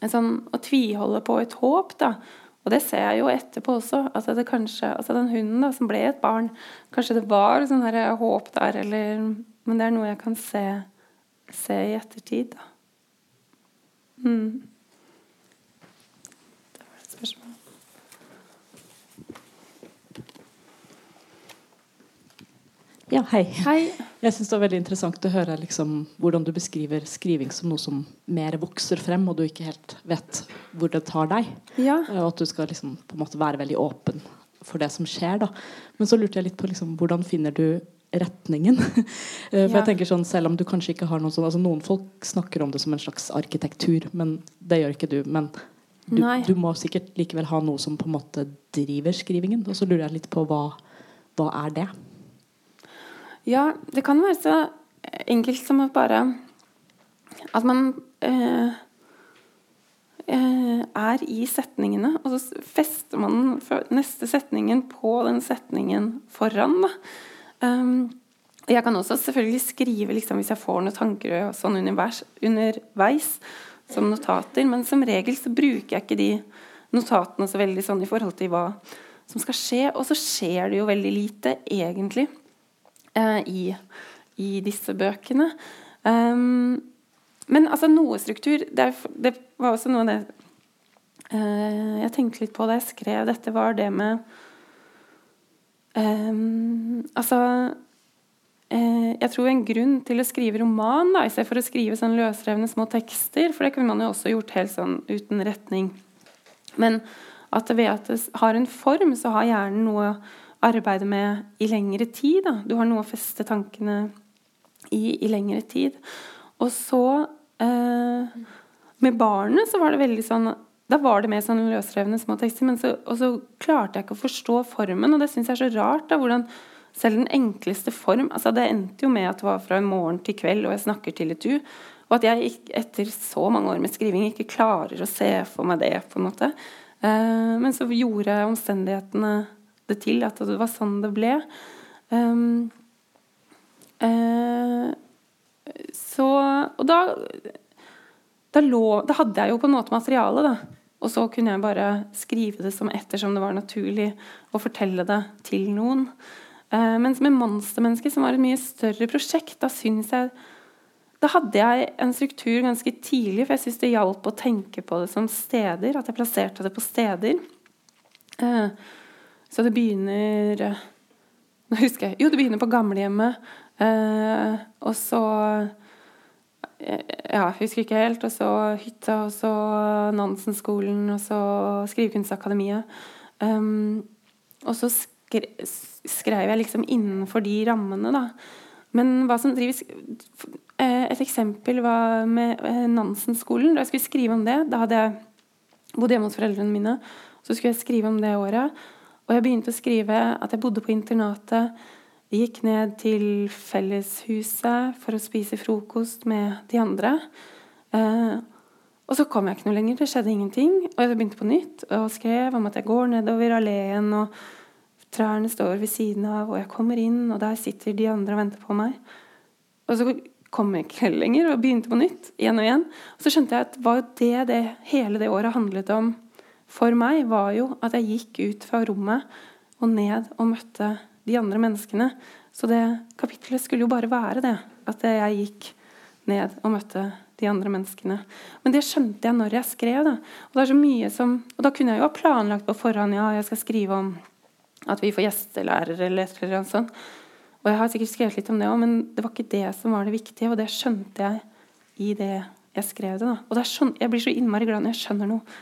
en sånn å tviholde på et håp, da. Og det ser jeg jo etterpå også. Altså det kanskje, altså den hunden da, som ble et barn, kanskje det var sånn her håp der, eller Men det er noe jeg kan se, se i ettertid, da. Mm. Det var et spørsmål. Ja, hei. Hei. Jeg syns det var veldig interessant å høre liksom, hvordan du beskriver skriving som noe som mer vokser frem, og du ikke helt vet hvor det tar deg. Ja. Og at du skal liksom, på en måte være veldig åpen for det som skjer. Da. Men så lurte jeg litt på liksom, hvordan finner du retningen? Eh, for Ja. jeg tenker sånn, Selv om du kanskje ikke har noen sånn altså Noen folk snakker om det som en slags arkitektur, men det gjør ikke du. Men du, du må sikkert likevel ha noe som på en måte driver skrivingen. Og så lurer jeg litt på hva, hva er det? Ja, det kan være så enkelt som at bare At man eh, eh, er i setningene, og så fester man neste setningen på den setningen foran. Um, jeg kan også selvfølgelig skrive liksom, hvis jeg får noen tanker sånn underveis, underveis som notater, men som regel så bruker jeg ikke de notatene så veldig sånn i forhold til hva som skal skje. Og så skjer det jo veldig lite, egentlig eh, i, i disse bøkene. Um, men altså noe struktur det, er, det var også noe av det eh, jeg tenkte litt på da jeg skrev dette, var det med um, Altså eh, Jeg tror en grunn til å skrive roman da, i for å skrive sånn løsrevne små tekster, for det kunne man jo også gjort helt sånn uten retning. Men at ved at det har en form, så har hjernen noe arbeide med i lengre tid. Da. Du har noe å feste tankene i i lengre tid. Og så eh, Med barnet så var det veldig sånn Da var det mer sånn løsrevne små tekster. Men så, og så klarte jeg ikke å forstå formen, og det syns jeg er så rart. da, hvordan selv den enkleste form altså Det endte jo med at det var fra morgen til kveld, og jeg snakker til et du. Og at jeg etter så mange år med skriving ikke klarer å se for meg det. på en måte. Eh, men så gjorde omstendighetene det til at det var sånn det ble. Um, uh, så Og da da, lå, da hadde jeg jo på en måte materiale, da. Og så kunne jeg bare skrive det som ettersom det var naturlig å fortelle det til noen. Uh, mens med 'Monstermennesket', som var et mye større prosjekt, da syns jeg Da hadde jeg en struktur ganske tidlig, for jeg syns det hjalp å tenke på det som steder. At jeg plasserte det på steder. Eh, så det begynner eh, Nå husker jeg Jo, det begynner på gamlehjemmet. Eh, og så eh, Ja, husker ikke helt. Og så hytta, og så Nansen-skolen, og så Skrivekunstakademiet. Um, og så skre, skrev jeg liksom innenfor de rammene, da. Men hva som drives eh, Et eksempel var med Nansen-skolen. Da jeg skulle skrive om det, da hadde jeg bodd hjemme hos foreldrene mine. Så skulle jeg skrive om det året. Og jeg begynte å skrive at jeg bodde på internatet. Gikk ned til felleshuset for å spise frokost med de andre. Eh, og så kom jeg ikke noe lenger. Det skjedde ingenting. Og jeg begynte på nytt og skrev om at jeg går nedover alleen og Trærne står ved siden av, og jeg kommer inn, og der sitter de andre og venter på meg. Og så kom jeg ikke lenger og begynte på nytt. igjen Og igjen. Og så skjønte jeg at var det, det hele det året handlet om for meg, var jo at jeg gikk ut fra rommet og ned og møtte de andre menneskene. Så det kapittelet skulle jo bare være det. At jeg gikk ned og møtte de andre menneskene. Men det skjønte jeg når jeg skrev. Da. Og, som, og da kunne jeg jo ha planlagt på forhånd ja, jeg skal skrive om at vi får gjestelærere eller eller annet. Og jeg har sikkert skrevet litt om det òg, men det var ikke det som var det viktige. Og det skjønte jeg i det jeg skrev det. da. Og sånn, jeg blir så innmari glad når jeg skjønner noe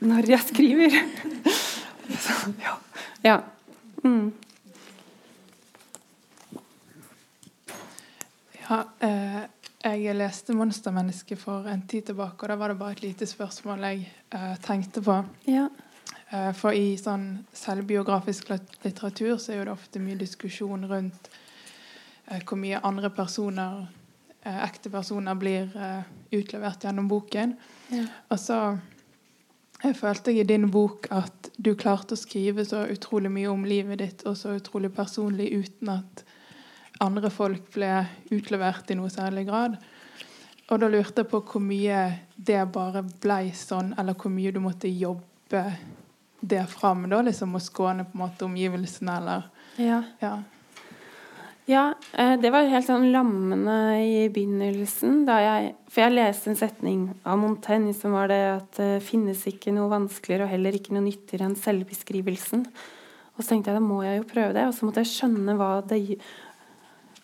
når jeg skriver. så, ja. ja. Mm. Ja, eh, jeg leste 'Monstermennesket' for en tid tilbake, og da var det bare et lite spørsmål jeg eh, tenkte på. Ja. Eh, for i sånn selvbiografisk litteratur så er det ofte mye diskusjon rundt eh, hvor mye andre personer, eh, ekte personer, blir eh, utlevert gjennom boken. Ja. Og så jeg følte i din bok at du klarte å skrive så utrolig mye om livet ditt, og så utrolig personlig, uten at andre folk ble utlevert i noe særlig grad. Og da lurte jeg på hvor mye det bare blei sånn, eller hvor mye du måtte jobbe det fram, da, liksom å skåne på en måte omgivelsene, eller Ja. ja. Ja, eh, det var helt sånn lammende i begynnelsen. Da jeg, for jeg leste en setning av Montaigne som var det at det finnes ikke noe vanskeligere og heller ikke noe nyttigere enn selvbeskrivelsen. Og så tenkte jeg da må jeg jo prøve det. Og så måtte jeg skjønne hva det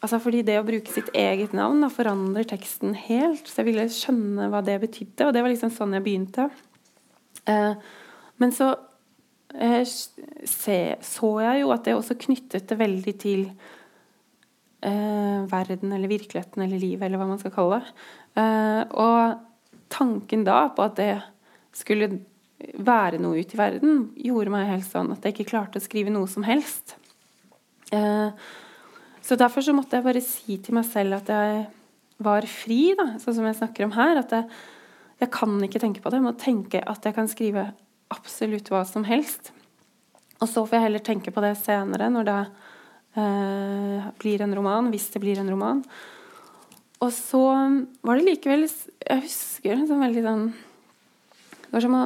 Altså fordi det å bruke sitt eget navn da, forandrer teksten helt. Så jeg ville skjønne hva det betydde, og det var liksom sånn jeg begynte. Eh, men så eh, se, så jeg jo at det også knyttet det veldig til eh, verden eller virkeligheten eller livet, eller hva man skal kalle det. Eh, og tanken da på at det skulle være noe ute i verden, gjorde meg helt sånn at jeg ikke klarte å skrive noe som helst. Eh, så derfor så måtte jeg bare si til meg selv at jeg var fri, da, sånn som jeg snakker om her. At jeg, jeg kan ikke tenke på det. Jeg må tenke at jeg kan skrive absolutt hva som helst. Og så får jeg heller tenke på det senere, når det eh, blir en roman, hvis det blir en roman. Og så var det likevel Jeg husker sånn veldig sånn Det var som å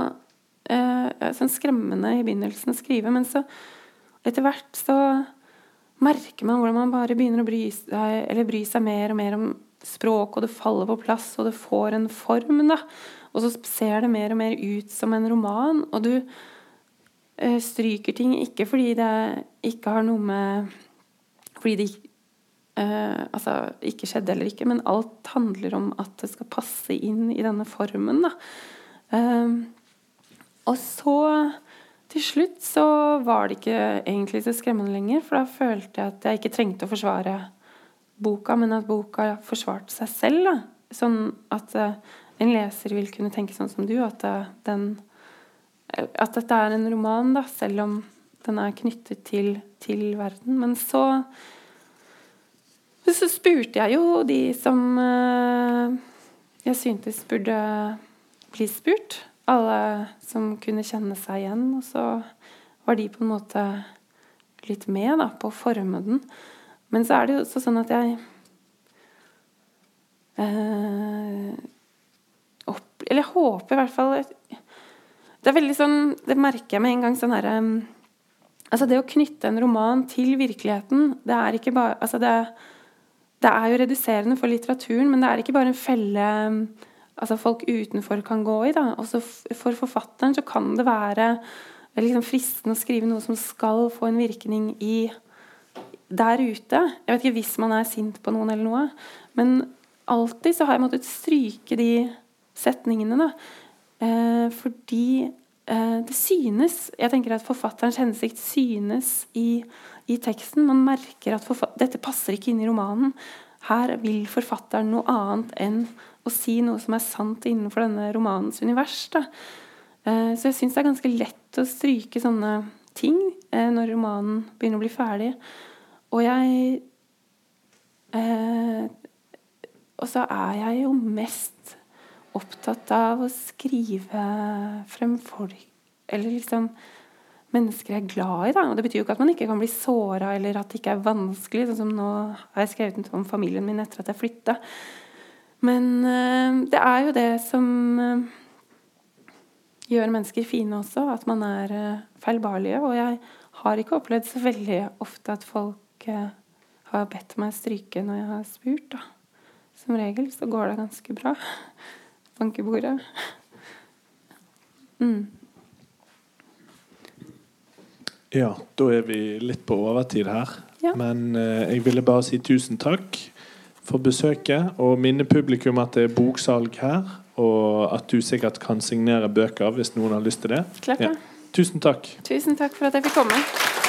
eh, Sånn skremmende i begynnelsen å skrive, men så etter hvert så merker man hvordan man bare begynner å bry seg, eller bry seg mer og mer om språk, og det faller på plass, og det får en form. da. Og så ser det mer og mer ut som en roman, og du eh, stryker ting ikke fordi det ikke har noe med Fordi det eh, altså, ikke skjedde eller ikke, men alt handler om at det skal passe inn i denne formen. da. Eh, og så til slutt så var det ikke egentlig så skremmende lenger, for da følte jeg at jeg ikke trengte å forsvare boka, men at boka forsvarte seg selv. Da. Sånn at uh, en leser vil kunne tenke sånn som du, at, uh, den, at dette er en roman, da, selv om den er knyttet til, til verden. Men så så spurte jeg jo de som uh, jeg syntes burde bli spurt alle som kunne kjenne seg igjen. Og så var de på en måte litt med da, på å forme den. Men så er det jo også sånn at jeg eh, opp, Eller jeg håper i hvert fall Det er veldig sånn Det merker jeg med en gang sånn herre Altså det å knytte en roman til virkeligheten, det er ikke bare altså det, det er jo reduserende for litteraturen, men det er ikke bare en felle altså folk utenfor kan gå i. Da. Også for forfatteren så kan det være liksom fristende å skrive noe som skal få en virkning i der ute. Jeg vet ikke hvis man er sint på noen eller noe. Men alltid så har jeg måttet stryke de setningene. Da. Eh, fordi eh, det synes Jeg tenker at forfatterens hensikt synes i, i teksten. Man merker at dette passer ikke inn i romanen. Her vil forfatteren noe annet enn å si noe som er sant innenfor denne romanens univers. Da. Eh, så jeg syns det er ganske lett å stryke sånne ting eh, når romanen begynner å bli ferdig. Og jeg eh, Og så er jeg jo mest opptatt av å skrive frem folk Eller liksom mennesker jeg er glad i. Da. Og det betyr jo ikke at man ikke kan bli såra, eller at det ikke er vanskelig. Sånn som nå har jeg skrevet om familien min etter at jeg flytta. Men øh, det er jo det som øh, gjør mennesker fine også, at man er øh, feilbarlige. Og jeg har ikke opplevd så veldig ofte at folk har bedt meg stryke når jeg har spurt. Da. Som regel så går det ganske bra. Bankebordet. Mm. Ja, da er vi litt på overtid her. Ja. Men eh, jeg ville bare si tusen takk for besøket, og minne publikum at det er boksalg her. Og at du sikkert kan signere bøker hvis noen har lyst til det. Klart det. Ja. Tusen takk. Tusen takk for at jeg fikk komme.